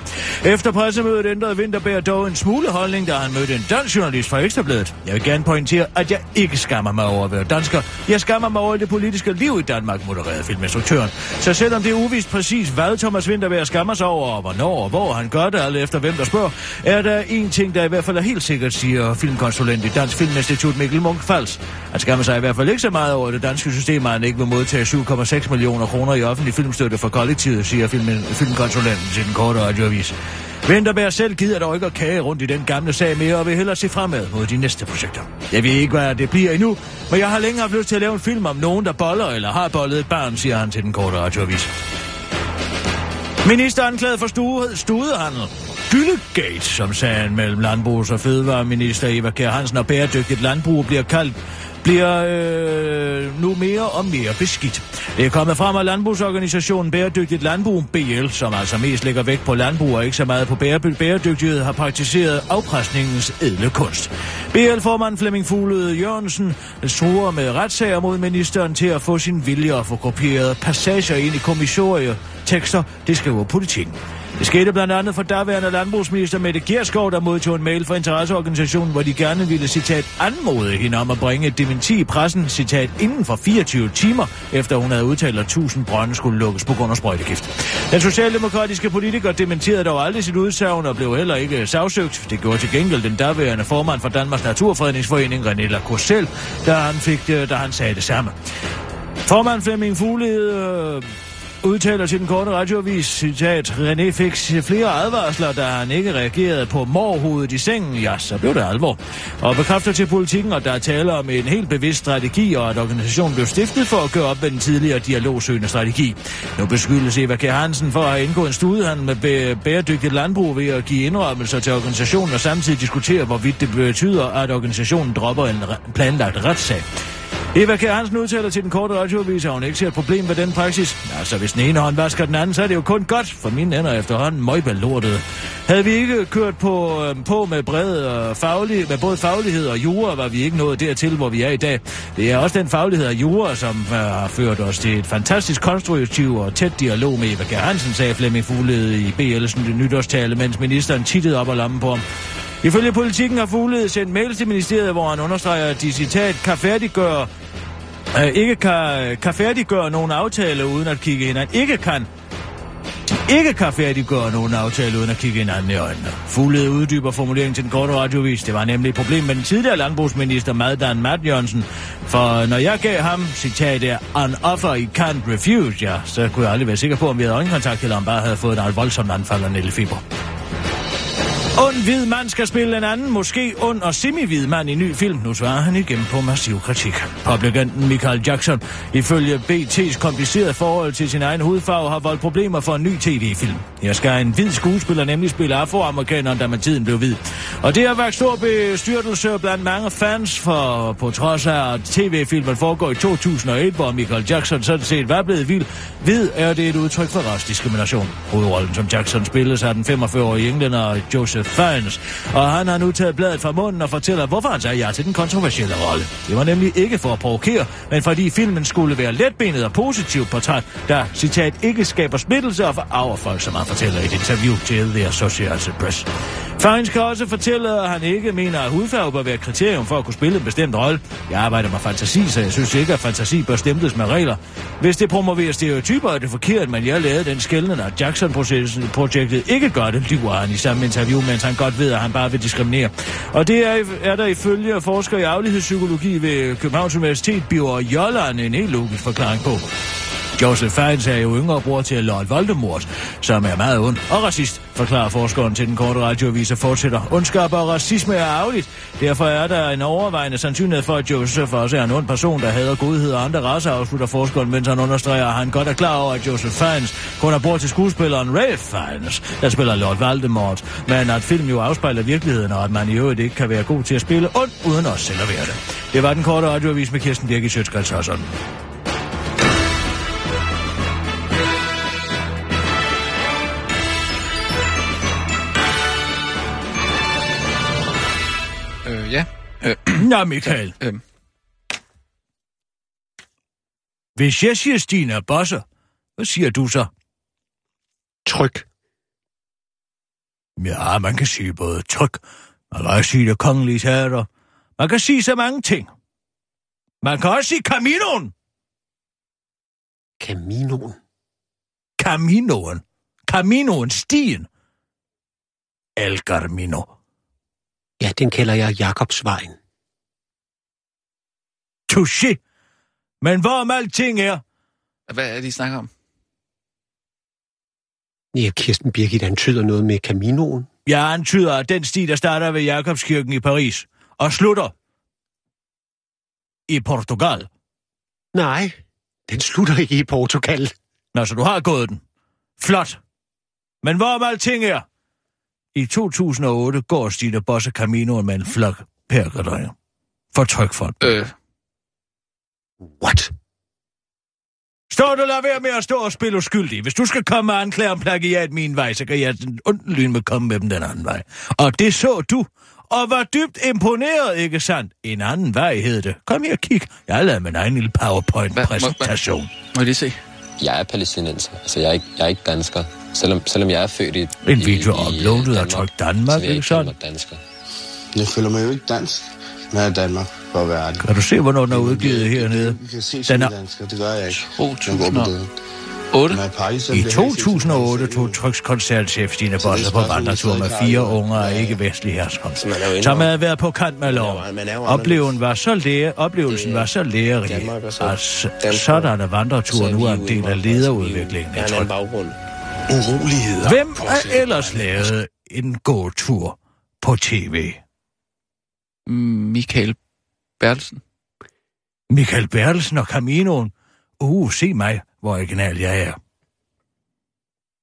Efter pressemødet ændrede Winterberg dog en smule holdning, da han mødte en dansk journalist fra Ekstrabladet. Jeg vil gerne pointere, at jeg ikke skammer mig over at være dansker. Jeg skammer mig over det politiske liv i Danmark, modererede filminstruktøren. Så selvom det er uvist præcis, hvad Thomas Winterberg skammer sig over, og hvornår og hvor han gør det, alt efter hvem der spørger, er der en ting, der i hvert fald er helt sikkert, siger filmkonsulent i Dansk Filminstitut Mikkel Munk Fals. Han skammer sig i hvert fald ikke så meget over det danske system, at han ikke vil modtage 7,6 millioner kroner i offentlig filmstøtte for kollektivet, siger film, filmkonsulenten til den korte radioavis. Vinterberg selv gider dog ikke at kage rundt i den gamle sag mere, og vil hellere se fremad mod de næste projekter. Jeg ved ikke, hvad det bliver endnu, men jeg har længe haft lyst til at lave en film om nogen, der boller eller har bollet et barn, siger han til den korte radioavis. Minister anklaget for stue, studehandel. Gyllegate, som sagen mellem landbrugs- og fødevareminister Eva Kjær Hansen og bæredygtigt landbrug bliver kaldt, bliver øh, nu mere og mere beskidt. Det er kommet frem af landbrugsorganisationen Bæredygtigt Landbrug, BL, som altså mest lægger vægt på landbrug og ikke så meget på bære- bæredygtighed, har praktiseret afpresningens edle kunst. BL-formand Flemming Fuglede Jørgensen truer med retssager mod ministeren til at få sin vilje og få kopieret passager ind i kommissorier tekster, det skriver politikken. Det skete blandt andet for daværende landbrugsminister Mette Gierskov, der modtog en mail fra interesseorganisationen, hvor de gerne ville, citat, anmode hende om at bringe et dementi i pressen, citat, inden for 24 timer, efter hun havde udtalt, at 1000 brønde skulle lukkes på grund af sprøjtegift. Den socialdemokratiske politiker dementerede dog aldrig sit udsagn og blev heller ikke sagsøgt. Det gjorde til gengæld den daværende formand for Danmarks Naturfredningsforening, René Lacorsel, da han, fik da han sagde det samme. Formand Flemming Fuglede øh, udtaler til den korte radioavis, citat, René fik flere advarsler, da han ikke reagerede på morhovedet i sengen. Ja, så blev det alvor. Og bekræfter til politikken, at der er tale om en helt bevidst strategi, og at organisationen blev stiftet for at gøre op med den tidligere dialogsøgende strategi. Nu beskyldes Eva K. Hansen for at have indgået en studiehandel med bæredygtigt landbrug ved at give indrømmelser til organisationen og samtidig diskutere, hvorvidt det betyder, at organisationen dropper en planlagt retssag. Eva Kjær Hansen udtaler til den korte radioavis, at hun ikke ser et problem med den praksis. Altså, hvis den ene hånd vasker den anden, så er det jo kun godt, for mine ender efterhånden møgballortet. Havde vi ikke kørt på, øh, på med, bred og faglig, med både faglighed og jura, var vi ikke nået dertil, hvor vi er i dag. Det er også den faglighed og jura, som øh, har ført os til et fantastisk konstruktiv og tæt dialog med Eva Kjær Hansen, sagde Flemming Fuglede i BL's nytårstale, mens ministeren tittede op og lammen på ham. Ifølge politikken har Fuglede sendt mails til ministeriet, hvor han understreger, at de citat kan færdiggøre øh, ikke kan, kan færdiggøre nogen aftale uden at kigge hinanden. Ikke kan de ikke kan færdiggøre nogen aftale uden at kigge hinanden i øjnene. Fuglede uddyber formuleringen til den korte radiovis. Det var nemlig et problem med den tidligere landbrugsminister Maddan Matt Jørgensen. For når jeg gav ham, citat er, an offer I can't refuse, ja, så kunne jeg aldrig være sikker på, om vi havde øjenkontakt, eller om bare havde fået en voldsomt anfald af Nelle Ond hvid mand skal spille en anden, måske ond og semi-hvid mand i ny film. Nu svarer han igen på massiv kritik. Publikanten Michael Jackson, ifølge BT's komplicerede forhold til sin egen hudfarve, har voldt problemer for en ny tv-film. Her skal en hvid skuespiller nemlig spille afroamerikaneren, da man tiden blev hvid. Og det har været stor bestyrtelse blandt mange fans, for på trods af at tv-filmen foregår i 2001, hvor Michael Jackson sådan set var blevet vild, hvid er det et udtryk for rasdiskrimination. Hovedrollen som Jackson spilles af den 45-årige englænder Joseph fans. og han har nu taget bladet fra munden og fortæller, hvorfor han sagde ja til den kontroversielle rolle. Det var nemlig ikke for at provokere, men fordi filmen skulle være letbenet og positivt portræt, der, citat, ikke skaber splittelse og forarver folk, som han fortæller i et interview til The Associated Press. Fines kan også fortælle, at han ikke mener, at hudfarve bør være et kriterium for at kunne spille en bestemt rolle. Jeg arbejder med fantasi, så jeg synes ikke, at fantasi bør stemtes med regler. Hvis det promoverer stereotyper, er det forkert, men jeg lavede den skældende, at Jackson-projektet ikke gør det, lyver han i samme interview, mens han godt ved, at han bare vil diskriminere. Og det er, er der ifølge forsker i aflighedspsykologi ved Københavns Universitet, Bjørn Jolland, en helt logisk forklaring på. Joseph Fiennes er jo yngre bror til Lord Voldemort, som er meget ond og racist, forklarer forskeren til den korte radioavis og fortsætter. Ondskab og racisme er arveligt. Derfor er der en overvejende sandsynlighed for, at Joseph også er en ond person, der hader godhed og andre racer, afslutter forskeren, mens han understreger, at han godt er klar over, at Joseph Fiennes kun er bror til skuespilleren Ralph Fiennes, der spiller Lord Voldemort, men at film jo afspejler virkeligheden, og at man i øvrigt ikke kan være god til at spille ond, uden også selv at være det. Det var den korte radioavis med Kirsten Birgit Sjøtskrets Øh. Øh, Nå, Michael. øh, Hvis jeg siger Stina Bosser, hvad siger du så? Tryk. Ja, man kan sige både tryk, man kan også sige det kongelige teater. Man kan sige så mange ting. Man kan også sige Caminoen. Caminoen. Caminoen. Caminoen, stien. El Camino. Ja, den kalder jeg Jakobsvejen. Touché. Men hvorom alting er, hvad er det, I snakker om? Ja, Kirsten Birgit antyder noget med Caminoen. jeg antyder, at den sti, der starter ved Jakobskirken i Paris og slutter i Portugal. Nej, den slutter ikke i Portugal. Nå, så du har gået den. Flot. Men hvorom alting er, i 2008 går Stine Bosse Caminoen med en flok perkerdrejer. For trykfond. Øh, What? Stå du lad være med at stå og spille uskyldig. Hvis du skal komme og anklage om plagiat min vej, så kan jeg den onde lyn med komme med dem den anden vej. Og det så du, og var dybt imponeret, ikke sandt? En anden vej hed det. Kom her og kig. Jeg har lavet min egen lille Hvad- må- PowerPoint-præsentation. må jeg lige se? Jeg er palæstinenser. Altså, jeg er ikke, jeg er ikke dansker. Selvom, selvom jeg er født i En video i uploadet og Danmark, trykt Danmark, så jeg ikke sådan? dansker. Jeg føler mig jo ikke dansk, når jeg er i Danmark, for at være ærlig. Kan du se, hvornår den er udgivet hernede? Vi kan se Den er- dansker, det gør jeg ikke. Jeg går 2008. på gaden. Når jeg er i Paris, så I bliver jeg ikke set som 2008 dansker. tog trykskoncertchef Stine Bosse på vandretur med fire ikke unger af ja. ikke-vestlig herkomst, er som havde været på kant med loven. Oplevelsen var så lære, oplevelsen var så lærerig, at sådanne vandreture nu er en del af lederudviklingen. Anden baggrund. Uroligheder. Hvem har ellers lavet en gåtur på tv? Michael Bertelsen. Michael Bertelsen og Caminoen. Uh, se mig, hvor original jeg er.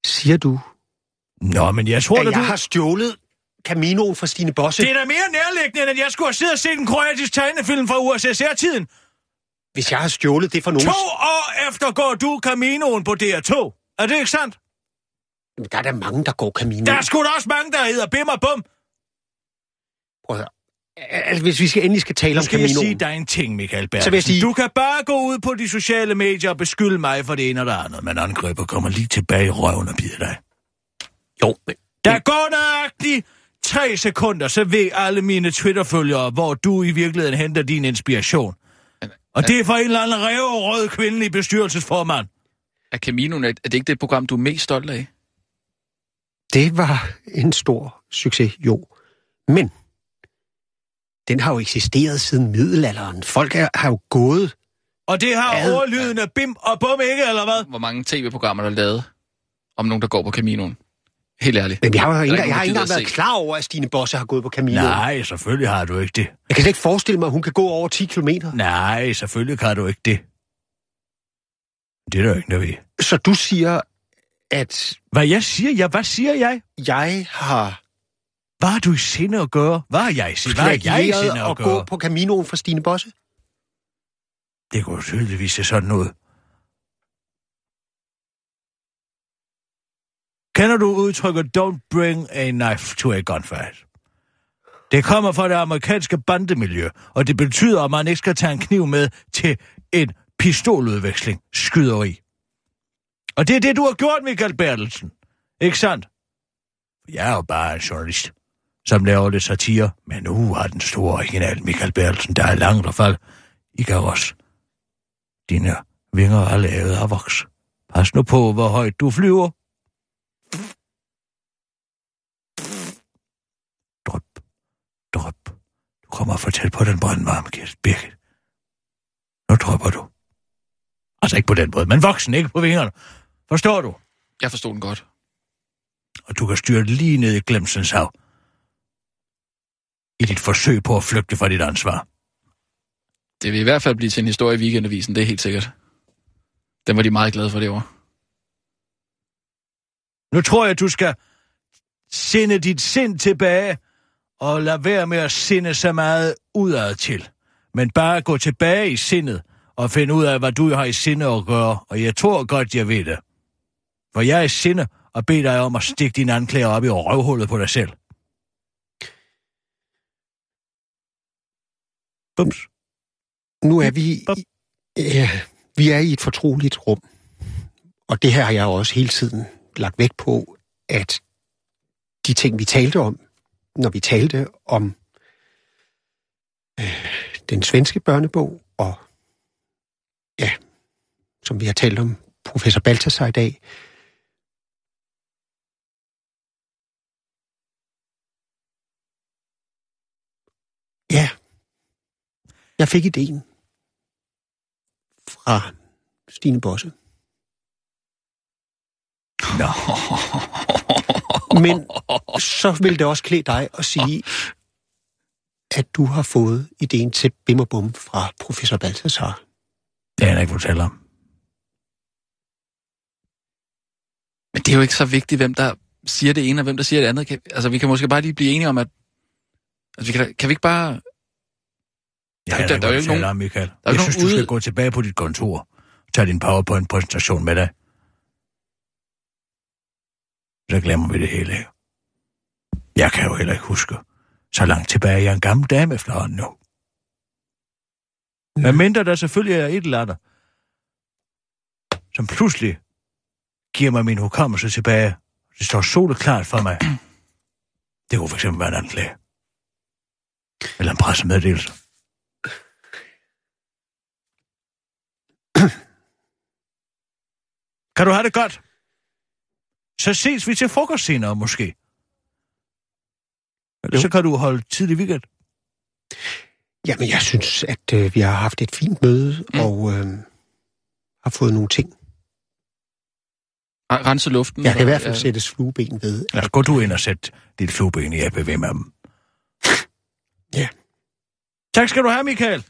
Siger du, Nå, men jeg tror, at at jeg du... har stjålet Caminoen fra Stine Bosse? Det er da mere nærliggende, end at jeg skulle have siddet og set en kroatisk tegnefilm fra USSR-tiden. Hvis jeg har stjålet det fra nogen... To år efter går du Caminoen på DR2. Er det ikke sandt? Jamen, Der er der mange, der går Camino. Der er sgu da også mange, der hedder Bim og Bum. Prøv at høre. Altså, hvis vi skal endelig skal tale om skal jeg Caminoen... sige dig en ting, Michael Bertelsen. Så vil jeg sige- Du kan bare gå ud på de sociale medier og beskylde mig for det ene og det andet, men angriber kommer lige tilbage i røven og bider dig. Jo, men... Der går nøjagtigt tre sekunder, så ved alle mine Twitter-følgere, hvor du i virkeligheden henter din inspiration. Og det er for en eller anden rød kvindelig bestyrelsesformand. Er Caminoen, er det ikke det program, du er mest stolt af? Det var en stor succes, jo. Men den har jo eksisteret siden middelalderen. Folk er, har jo gået... Og det har Ad- overlydende bim og bum ikke, eller hvad? Hvor mange tv-programmer der er lavet om nogen, der går på Caminoen? Helt ærligt. Men jeg har jo ikke, er jeg har ikke engang været klar over, at Stine Bosse har gået på Camino. Nej, selvfølgelig har du ikke det. Jeg kan slet ikke forestille mig, at hun kan gå over 10 kilometer. Nej, selvfølgelig kan du ikke det. Det er der jo ikke, der ved. Så du siger, at Hvad jeg siger? Ja, hvad siger jeg? jeg har Hvad har du i sinde at gøre? Hvad har jeg hvad har jeg i sinde at at gå gøre? på Caminoen for Stine Bosse? Det jo tydeligvis se sådan ud. Kender du udtrykket don't bring a knife to a gunfight? Det kommer fra det amerikanske bandemiljø, og det betyder, at man ikke skal tage en kniv med til en pistoludveksling, skyderi. Og det er det, du har gjort, Michael Bertelsen. Ikke sandt? Jeg er jo bare en journalist, som laver lidt satire, men nu har den store original Michael Bertelsen, der er langt og fald. I kan også. Dine vinger er lavet af voks. Pas nu på, hvor højt du flyver. Drøb. Drøb. Du kommer for tæt på den brandvarme, Kirsten Birgit. Nu drøber du. Altså ikke på den måde, men voksen, ikke på vingerne. Forstår du? Jeg forstod den godt. Og du kan styre lige ned i glemsens hav. I dit forsøg på at flygte fra dit ansvar. Det vil i hvert fald blive til en historie i weekendavisen, det er helt sikkert. Den var de meget glade for det år. Nu tror jeg, du skal sende dit sind tilbage, og lade være med at sinde så meget udad til. Men bare gå tilbage i sindet, og finde ud af, hvad du har i sinde at gøre. Og jeg tror godt, jeg ved det. For jeg er i sinde og beder dig om at stikke dine anklager op i røvhullet på dig selv. Bums. Nu er vi... I, ja, vi er i et fortroligt rum. Og det her har jeg også hele tiden lagt vægt på, at de ting, vi talte om, når vi talte om øh, den svenske børnebog, og ja, som vi har talt om professor Balthasar i dag, Ja, jeg fik ideen fra Stine Bosse. Nå. Men så vil det også klæde dig at sige, at du har fået ideen til Bim og Bum fra professor Balthasar. Det er jeg ikke fortælle om. Men det er jo ikke så vigtigt, hvem der siger det ene, og hvem der siger det andet. Kan, altså, vi kan måske bare lige blive enige om, at... Altså, vi kan, kan vi ikke bare... Jeg Der- er der- ikke, der er jo ikke nogen- om, Michael. er jo Jeg synes, du skal ude- gå tilbage på dit kontor og tage din PowerPoint-præsentation med dig. Så glemmer vi det hele. Jeg kan jo heller ikke huske. Så langt tilbage jeg er en gammel dame efterhånden nu. Men mindre der selvfølgelig er et eller andet, som pludselig giver mig min hukommelse tilbage. Det står soleklart for mig. (clears throat) Det kunne fx være en anklage. Eller en pressemeddelelse. Kan du have det godt? Så ses vi til frokost senere, måske. Eller Jo. så kan du holde tidlig weekend. Jamen, jeg synes, at øh, vi har haft et fint møde, mm. og øh, har fået nogle ting. Ren- Rense luften. Jeg kan i hvert fald ja. sættes flueben ved. Lad os gå du ind og sæt dit flueben i APV med dem. Ja. Tak skal du have, Michael.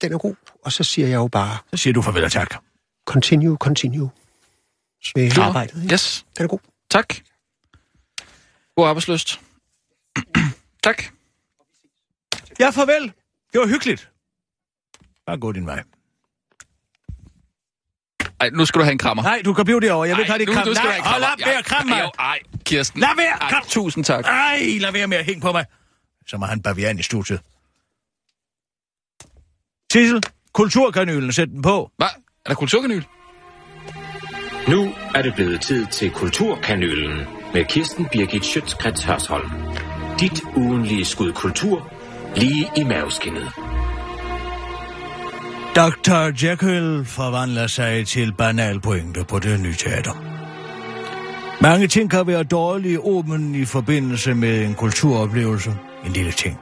Den er god. Og så siger jeg jo bare, Så siger du farvel og tak. Continue, continue med Super. arbejdet. Ikke? Yes. Den er god. Tak. God arbejdsløst. (clears throat) tak. Ja, farvel. Det var hyggeligt. Bare gå din vej. Ej, nu skal du have en krammer. Nej, du kan blive derovre. Jeg vil ikke have dit nu, kram. nu skal du Nej, hold krammer. op med at kramme mig. Ej, Kirsten. Lad være, Ej, kram. Tusind tak. Ej, lad være med at hænge på mig. Så må han bavian i studiet. Sissel, kulturkanylen, sæt den på. Hvad? Er der kulturkanyl? Nu er det blevet tid til Kulturkanylen med Kirsten Birgit Schøtzgrads Hørsholm. Dit ugenlige skud kultur lige i maveskinnet. Dr. Jekyll forvandler sig til banalpointer på det nye teater. Mange ting kan være dårlige omen i forbindelse med en kulturoplevelse. En lille ting,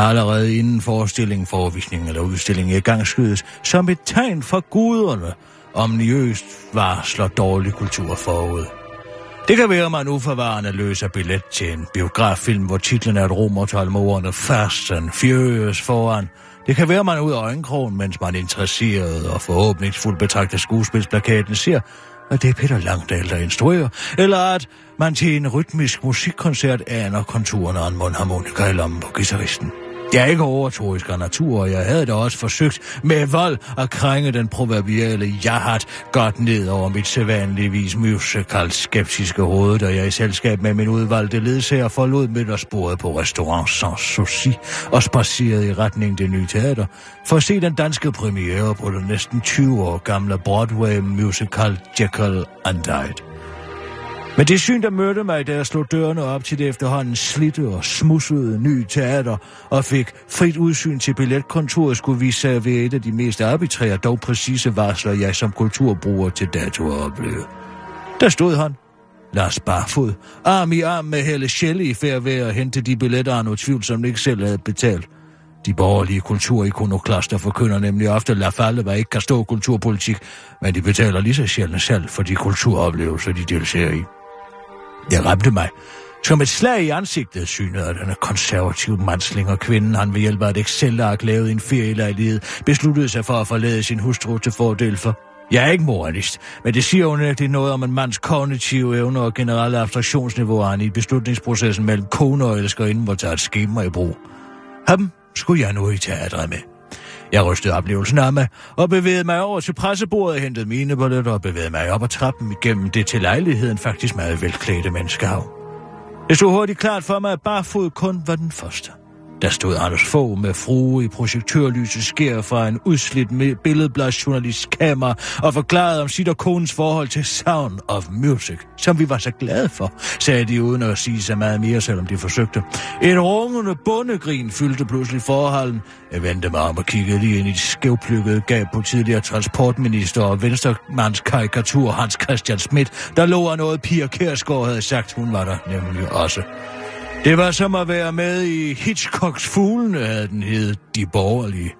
allerede inden forestilling, forvisning eller udstilling i gang skydes som et tegn for guderne, omniøst varsler dårlig kultur forud. Det kan være, at man uforvarende løser billet til en biograffilm, hvor titlen er et romertal med ordene Fast and Furious foran. Det kan være, at man er ud af øjenkrogen, mens man er interesseret og forhåbningsfuldt betragter skuespilsplakaten, siger, at det er Peter Langdal, der instruerer, eller at man til en rytmisk musikkoncert aner konturerne af en mundharmonika i lommen på guitaristen. Jeg er ikke overtroisk af natur, og jeg havde da også forsøgt med vold at krænge den proverbiale jahat godt ned over mit sædvanligvis musical skeptiske hoved, da jeg i selskab med min udvalgte ledsager forlod middagsbordet på restaurant Sans Souci og spacerede i retning det nye teater for at se den danske premiere på den næsten 20 år gamle Broadway musical Jekyll and Hyde. Men det syn, der mødte mig, da jeg slog dørene op til det efterhånden slidte og smussede nye teater, og fik frit udsyn til billetkontoret, skulle vise sig at være et af de mest arbitrære, dog præcise varsler, jeg som kulturbruger til dato har oplevet. Der stod han, Lars Barfod, arm i arm med Helle Schelle i færd ved at hente de billetter, han utvivlsomt ikke selv havde betalt. De borgerlige kulturikonoklaster forkynder nemlig ofte at lade falde, hvad ikke kan stå kulturpolitik, men de betaler lige så sjældent selv for de kulturoplevelser, de deltager i. Det ramte mig. Som et slag i ansigtet synede af denne konservative mandsling og kvinden, han ved hjælp af et Excel-ark lavet i en ferielejlighed, besluttede sig for at forlade sin hustru til fordel for. Jeg er ikke moralist, men det siger unægteligt noget om en mands kognitive evner og generelle abstraktionsniveauer i beslutningsprocessen mellem kone og elskerinde, hvor tager et skema i brug. Ham skulle jeg nu i teatret med. Jeg rystede oplevelsen af mig og bevægede mig over til pressebordet, hentede mine billetter og bevægede mig op ad trappen igennem det til lejligheden faktisk meget velklædte menneskehav. Det stod hurtigt klart for mig, at barfod kun var den første. Der stod Anders Fogh med frue i projektørlyset skær fra en udslidt med billedbladsjournalists kamera og forklarede om sit og konens forhold til Sound of Music, som vi var så glade for, sagde de uden at sige så meget mere, selvom de forsøgte. Et rungende bundegrin fyldte pludselig forholden. Jeg vendte mig om og kiggede lige ind i de skævplykkede gab på tidligere transportminister og venstremands karikatur Hans Christian Schmidt, der lå af noget Pia Kærsgaard havde sagt, hun var der nemlig også. Det var som at være med i Hitchcocks Fuglene, havde den hed De Borgerlige.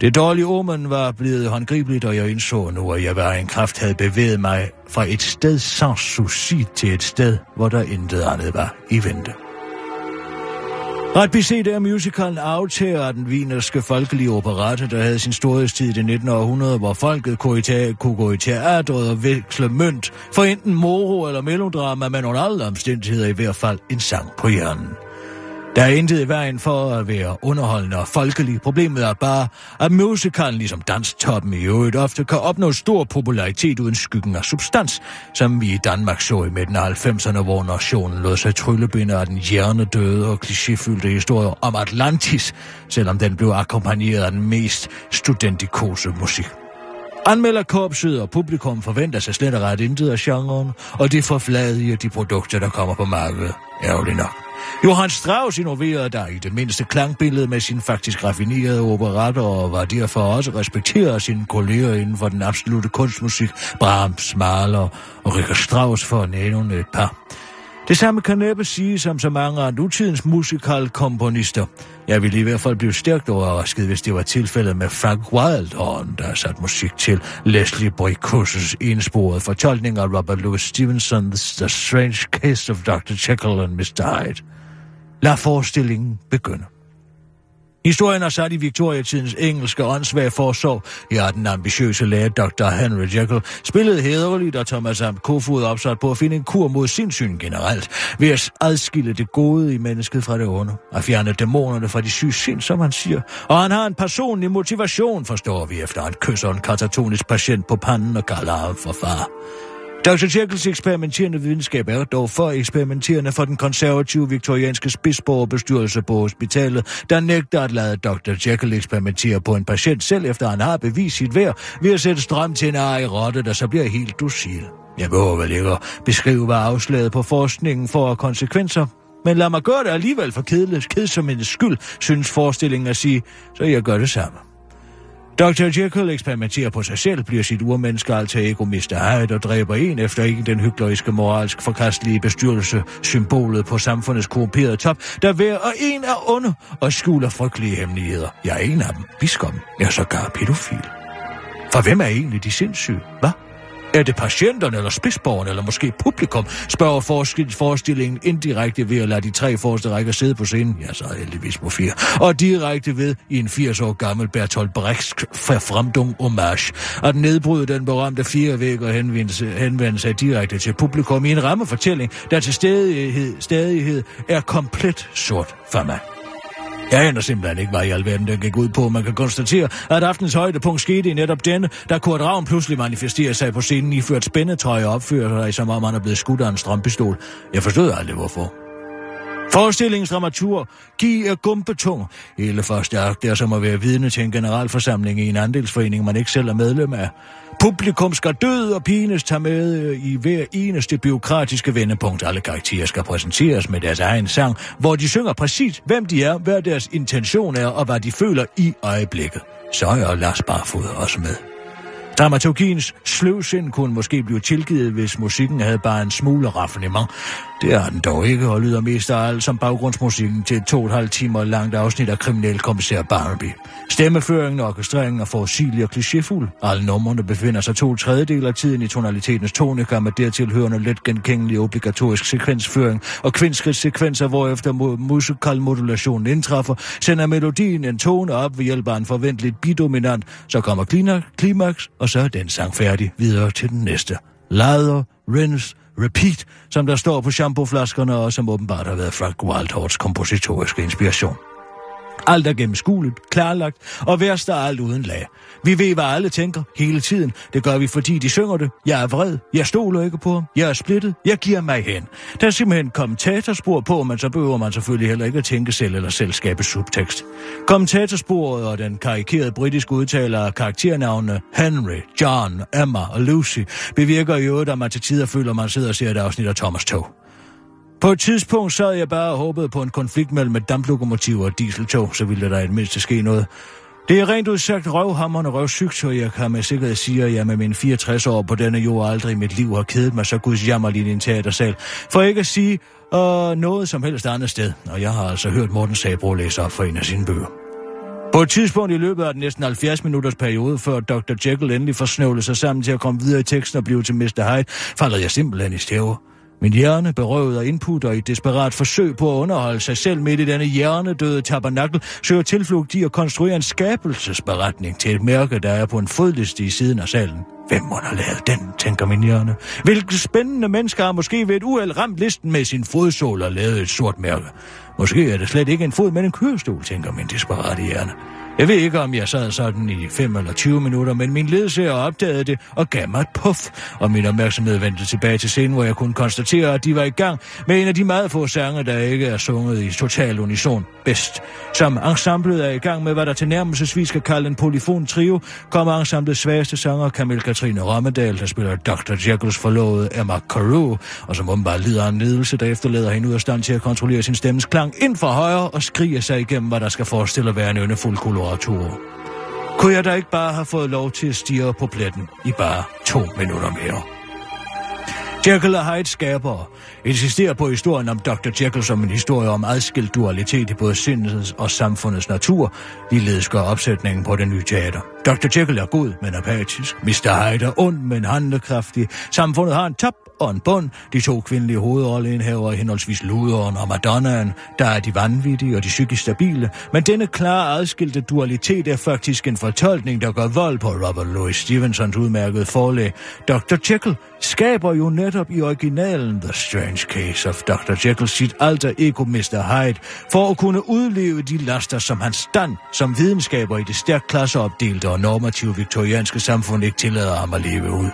Det dårlige omen var blevet håndgribeligt, og jeg indså nu, at jeg var en kraft havde bevæget mig fra et sted sans souci til et sted, hvor der intet andet var i vente. Ret beset er musicalen aftager af den wienerske folkelige operette, der havde sin storhedstid i det 19. århundrede, hvor folket kunne, i kunne gå i teatret og veksle mønt for enten moro eller melodrama, men under alle omstændigheder i hvert fald en sang på hjernen. Der er intet i vejen for at være underholdende og folkelig. Problemet er bare, at musicalen ligesom danstoppen i øvrigt ofte kan opnå stor popularitet uden skyggen af substans, som vi i Danmark så i midten af 90'erne, hvor nationen lod sig tryllebinde af den hjernedøde og klichéfyldte historie om Atlantis, selvom den blev akkompagneret af den mest studentikose musik. Anmelderkorpset og publikum forventer sig slet og ret intet af genren, og det forfladiger de produkter, der kommer på markedet. Ærgerligt nok. Johann Strauss innoverede der i det mindste klangbillede med sin faktisk raffinerede operatter og var derfor også respekteret af sine kolleger inden for den absolute kunstmusik, Brahms, Mahler og Richard Strauss for at nævne et par. Det samme kan næppe sige som så mange af nutidens musikalkomponister. Jeg ville i hvert fald blive stærkt overrasket, hvis det var tilfældet med Frank Wildhorn, der har sat musik til Leslie Bricus' ensporede fortolkning af Robert Louis Stevenson's The Strange Case of Dr. Jekyll and Mr. Hyde. Lad forestillingen begynde. Historien er sat i Victoriatidens engelske åndssvage forsorg. Ja, den ambitiøse læge Dr. Henry Jekyll spillede hederligt, og Thomas Amt Kofod opsat på at finde en kur mod sindsyn generelt, ved at adskille det gode i mennesket fra det onde, og fjerne dæmonerne fra de syge sind, som han siger. Og han har en personlig motivation, forstår vi, efter han kysser en katatonisk patient på panden og kalder ham for far. Dr. Jekylls eksperimenterende videnskab er dog for eksperimenterende for den konservative viktorianske spidsborgerbestyrelse på hospitalet, der nægter at lade Dr. Jekyll eksperimentere på en patient, selv efter han har bevist sit værd ved at sætte strøm til en i rotte, der så bliver helt docil. Jeg behøver vel ikke at beskrive, hvad afslaget på forskningen får af konsekvenser, men lad mig gøre det alligevel for kedeligt, kedsomhedens skyld, synes forestillingen at sige, så jeg gør det samme. Dr. Jekyll eksperimenterer på sig selv, bliver sit urmenneske alter ego Mr. Hyde og dræber en efter ikke den hykleriske moralsk forkastelige bestyrelse, symbolet på samfundets korrumperede top, der hver og en er onde og skjuler frygtelige hemmeligheder. Jeg er en af dem, biskoppen, jeg er sågar pædofil. For hvem er egentlig de sindssyge, hvad? Er det patienterne eller spidsborgerne eller måske publikum, spørger forestillingen indirekte ved at lade de tre forreste rækker sidde på scenen, ja så heldigvis på fire, og direkte ved i en 80 år gammel Bertolt Brecht fremdung homage, at nedbryde den berømte fire væg og henvende, henvende sig direkte til publikum i en rammefortælling, der til stadighed, stadighed er komplet sort for mig. Jeg aner simpelthen ikke, hvad i alverden den gik ud på. Man kan konstatere, at aftens højdepunkt skete i netop denne, da Kurt Ravn pludselig manifesterer sig på scenen i ført spændetøj og opfører sig, som om han er blevet skudt af en strømpistol. Jeg forstod aldrig, hvorfor. Forestillingens dramatur giver gumpetung. Hele for stærkt er som at være vidne til en generalforsamling i en andelsforening, man ikke selv er medlem af. Publikum skal død og pines tage med øh, i hver eneste byråkratiske vendepunkt. Alle karakterer skal præsenteres med deres egen sang, hvor de synger præcis, hvem de er, hvad deres intention er og hvad de føler i øjeblikket. Så er Lars Barfod også med. Dramaturgiens sløvsind kunne måske blive tilgivet, hvis musikken havde bare en smule raffinement. Det har den dog ikke, og lyder mest af alt som baggrundsmusikken til et to og et halvt timer langt afsnit af kriminalkommissær Barnaby. Stemmeføringen og orkestreringen er forudsigelig og klichéfuld. Alle numrene befinder sig to tredjedel af tiden i tonalitetens tonika med dertilhørende let genkendelig obligatorisk sekvensføring og kvinskridssekvenser, hvorefter musikalmodulationen indtræffer, sender melodien en tone op ved hjælp af en forventeligt bidominant, så kommer klimaks, og så er den sang færdig videre til den næste. Lather, rinse, repeat, som der står på shampooflaskerne, og som åbenbart har været Frank Wildhorts kompositoriske inspiration. Alt er gennemskueligt, klarlagt, og værst af alt uden lag. Vi ved, hvad alle tænker hele tiden. Det gør vi, fordi de synger det. Jeg er vred. Jeg stoler ikke på ham. Jeg er splittet. Jeg giver mig hen. Der er simpelthen kommentatorspor på, men så behøver man selvfølgelig heller ikke at tænke selv eller selv skabe subtekst. Kommentatorsporet og den karikerede britiske udtaler af karakternavnene Henry, John, Emma og Lucy bevirker i øvrigt, at man til tider føler, at man sidder og ser et afsnit af Thomas Tog. På et tidspunkt sad jeg bare og håbede på en konflikt mellem et damplokomotiv og et dieseltog, så ville der i det mindste ske noget. Det er rent udsagt røvhammerne røvsygt, og jeg kan med sikkerhed sige, at jeg med mine 64 år på denne jord aldrig i mit liv har kedet mig så guds jammerligt i en teatersal. For ikke at sige øh, noget som helst andet sted, og jeg har altså hørt Morten Sabro læse op for en af sine bøger. På et tidspunkt i løbet af den næsten 70 minutters periode, før Dr. Jekyll endelig forsnøvlede sig sammen til at komme videre i teksten og blive til Mr. Hyde, falder jeg simpelthen i stæver. Min hjerne, berøvet af input og i et desperat forsøg på at underholde sig selv midt i denne hjernedøde tabernakel, søger tilflugt i at konstruere en skabelsesberetning til et mærke, der er på en fodliste i siden af salen. Hvem må have lavet den, tænker min hjerne. Hvilke spændende mennesker har måske ved et uheld ramt listen med sin fodsål og lavet et sort mærke. Måske er det slet ikke en fod, men en kørestol, tænker min desperate hjerne. Jeg ved ikke, om jeg sad sådan i 5 eller 20 minutter, men min ledsager opdagede det og gav mig et puff, og min opmærksomhed vendte tilbage til scenen, hvor jeg kunne konstatere, at de var i gang med en af de meget få sange, der ikke er sunget i total unison bedst. Som ensemblet er i gang med, hvad der tilnærmelsesvis skal kalde en polyfon trio, kommer ensemblets svageste sanger Camille Katrine Rommedal, der spiller Dr. Jekylls forlovede Emma Carew, og som åbenbart lider af en ledelse, der efterlader hende ud af stand til at kontrollere sin stemmes klang ind for højre og skriger sig igennem, hvad der skal forestille at være en yndefuld koloratur. Kunne jeg da ikke bare have fået lov til at stige på pletten i bare to minutter mere? Jekyll og Hyde skaber insisterer på historien om Dr. Jekyll som en historie om adskilt dualitet i både sindets og samfundets natur. Ligeledes gør opsætningen på den nye teater. Dr. Jekyll er god, men apatisk. Mr. Hyde er ond, men handlekraftig. Samfundet har en top og en bund. De to kvindelige hovedrolleindhavere henholdsvis Luderen og Madonnaen, der er de vanvittige og de psykisk stabile. Men denne klare adskilte dualitet er faktisk en fortolkning, der gør vold på Robert Louis Stevensons udmærkede forlæg. Dr. Jekyll skaber jo netop i originalen The Strange Case of Dr. Jekyll sit alter ego Mr. Hyde, for at kunne udleve de laster, som hans stand som videnskaber i det stærkt klasseopdelte og normative viktorianske samfund ikke tillader ham at leve ud.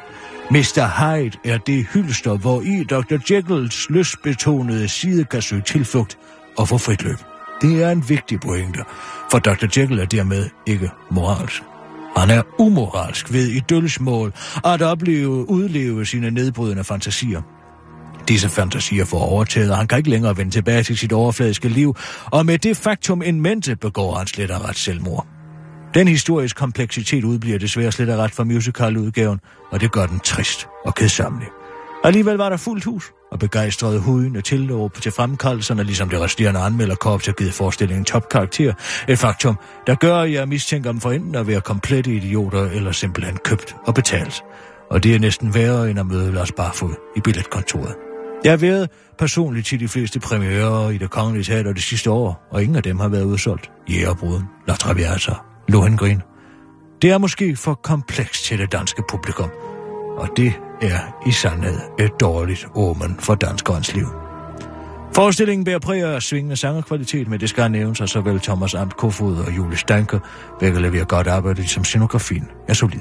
Mr. Hyde er det hylster, hvor i Dr. Jekylls lystbetonede side kan søge tilflugt og få frit løb. Det er en vigtig pointe, for Dr. Jekyll er dermed ikke moralsk. Han er umoralsk ved i dølgsmål at opleve, udleve sine nedbrydende fantasier. Disse fantasier får overtaget, og han kan ikke længere vende tilbage til sit overfladiske liv, og med det faktum en mente begår han slet og ret selvmord. Den historiske kompleksitet udbliver desværre slet og ret fra musicaludgaven, og det gør den trist og kedsamlig. Alligevel var der fuldt hus, og begejstrede huden og tillov til fremkaldelserne, ligesom det resterende anmelderkorps har givet forestillingen topkarakter. Et faktum, der gør, at jeg mistænker dem for enten at være komplette idioter, eller simpelthen købt og betalt. Og det er næsten værre end at møde Lars Barfod i billetkontoret. Jeg har været personligt til de fleste premierer i det kongelige teater det sidste år, og ingen af dem har været udsolgt. Jægerbruden, La Traviata, Lohengrin. Det er måske for komplekst til det danske publikum, og det er i sandhed et dårligt omen for danskernes liv. Forestillingen bærer præg af svingende sangerkvalitet, men det skal nævnes, at såvel Thomas Amt Kofod og Julie Stanker begge leverer godt arbejde, som scenografien er solid.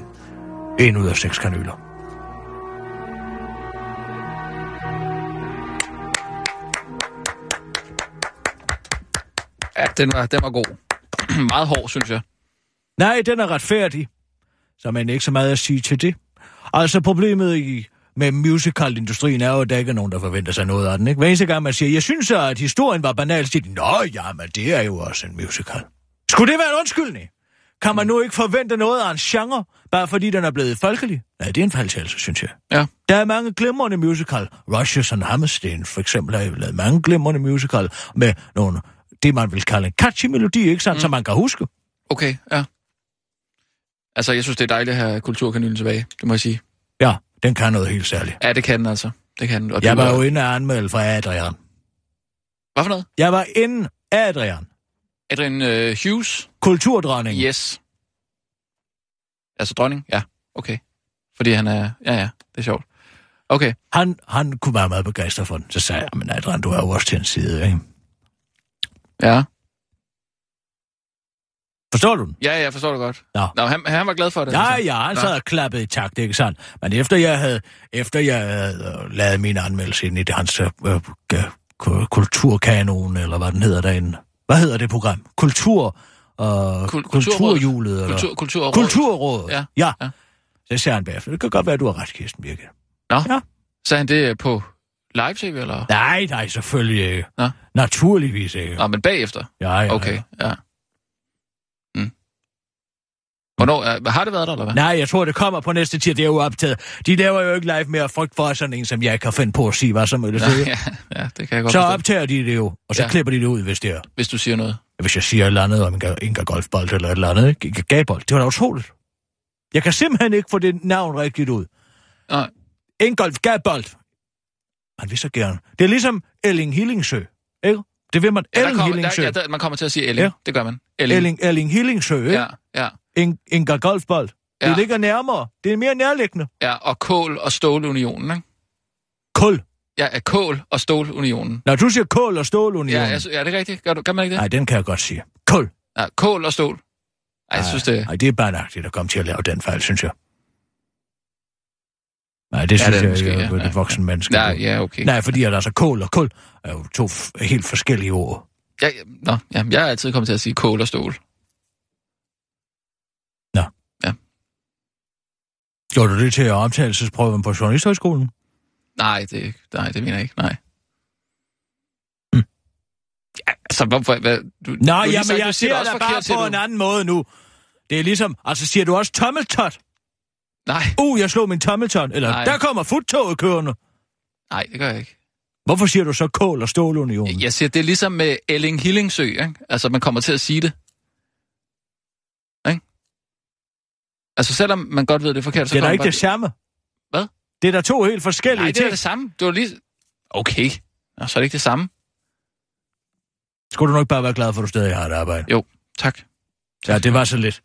En ud af seks kanyler. Ja, den var, den var god. (clears throat) Meget hård, synes jeg. Nej, den er retfærdig. Så man ikke så meget at sige til det. Altså problemet i, med musicalindustrien er jo, at der ikke er nogen, der forventer sig noget af den. Ikke? Hver eneste gang man siger, jeg synes, at historien var banal, siger de, Nå ja, men det er jo også en musical. Skulle det være en undskyldning? Kan man nu ikke forvente noget af en genre, bare fordi den er blevet folkelig? Nej, det er en faldtagelse, synes jeg. Ja. Der er mange glimrende musical. Rushes and Hammerstein, for eksempel, har lavet mange glimrende musical med nogle, det man vil kalde en catchy melodi, ikke sandt, mm. som man kan huske. Okay, ja. Altså, jeg synes, det er dejligt at have kulturkanylen tilbage, det må jeg sige. Ja, den kan noget helt særligt. Ja, det kan den altså. Det kan den. Og Jeg var jo inde og anmelde fra Adrian. Hvad for noget? Jeg var inde Adrian. Adrian øh, Hughes? Kulturdronning. Yes. Altså dronning? Ja, okay. Fordi han er... Ja, ja, det er sjovt. Okay. Han, han kunne være meget begejstret for den. Så sagde jeg, men Adrian, du er jo også til en side, ikke? Ja. Forstår du den? Ja, jeg forstår det godt. Nå. Nå han, han var glad for det. Ja, altså. ja, han Nå. sad og klappede i takt, ikke sandt? Men efter jeg havde, efter jeg havde øh, lavet min anmeldelse ind i det, hans øh, øh, ku- kulturkanon, eller hvad den hedder derinde. Hvad hedder det program? Kultur... Øh, Kul- kulturhjulet, eller? Kultur, kulturrådet. Kulturrådet. Ja. ja. Ja. Så siger han bagefter, det kan godt være, at du har ret, Kirsten Birke. Nå, Ja. sagde han det på live-tv, eller? Nej, nej, selvfølgelig ikke. Nå. Naturligvis ikke. Nå, men bagefter? Ja, ja, Okay, ja. ja. Hvornår? er- Har det været der, eller hvad? Nej, jeg tror, det kommer på næste tid. Det er jo optaget. De laver jo ikke live mere frygt for sådan en, som jeg kan finde på at sige, hvad som helst. Ikke? ja, ja, det kan jeg godt Så forstå. optager de det jo, og så Ja. ja. klipper de det ud, hvis det er. Hvis du siger noget. Hvis jeg siger et eller andet om en Inga Golfbold eller et eller andet, ikke? Inga Gabold. Det var da utroligt. Jeg kan simpelthen ikke få det navn rigtigt ud. Nej. Ingolf Gabold. Man vil så gerne. Det er ligesom Elling Hillingsø, ikke? Det vil man. Ja, Elling kommer, Hillingsø. der, ja, der, man kommer til at sige Elling. Ja. Det gør man. Elling. Elling, Elling Hillingsø, ikke? Ja, ja, In, Inga Golfbold. Det Ja. ligger nærmere. Det er mere nærliggende. ja. Og Kål og Stålunionen, ikke? Kul. Ja, ja, Kål og Stålunionen. Når du siger kål og stålunion. Ja, altså, ja, det er rigtigt. Gør, du, gør man ikke det? Nej, den kan jeg godt sige. Kul. Ja, Kål og Stål. Ej, jeg synes det... Ej, det er barnagtigt at komme til at lave den fejl, synes jeg. Nej, det Ja, synes det er jeg måske, ja, at ja, et voksen menneske. Ja, ja, okay. Nej, fordi at altså kål og kul er jo to f- helt forskellige ord. Ja, ja, nå, ja, jeg er altid kommet til at sige kål og stål. Gjorde du det til optagelsesprøven på Journalisthøjskolen? Nej, det, nej, det mener jeg ikke, nej. Hmm. Ja, altså, hvorfor... Hvad, du, Nå, du jamen, sagt, jeg du siger det bare på du. en anden måde nu. Det er ligesom, altså siger du også tommeltot? Nej, Uh, jeg slog min tommeltot. Eller, Nej. der kommer futtoget kørende. nej, det gør jeg ikke. Hvorfor siger du så kål og stålunion? Jeg siger, det er ligesom med Elling Hillingsø, ikke? Altså, man kommer til at sige det. Altså, selvom man godt ved, det er forkert, så det er da ikke man det samme. Hvad? Det er da to helt forskellige Nej, det er ting. det samme. Det var lige... Okay. Nå, så er det ikke det samme. Skulle du nok bare være glad for, at du stadig har et arbejde. Jo, tak. Ja, det var så lidt.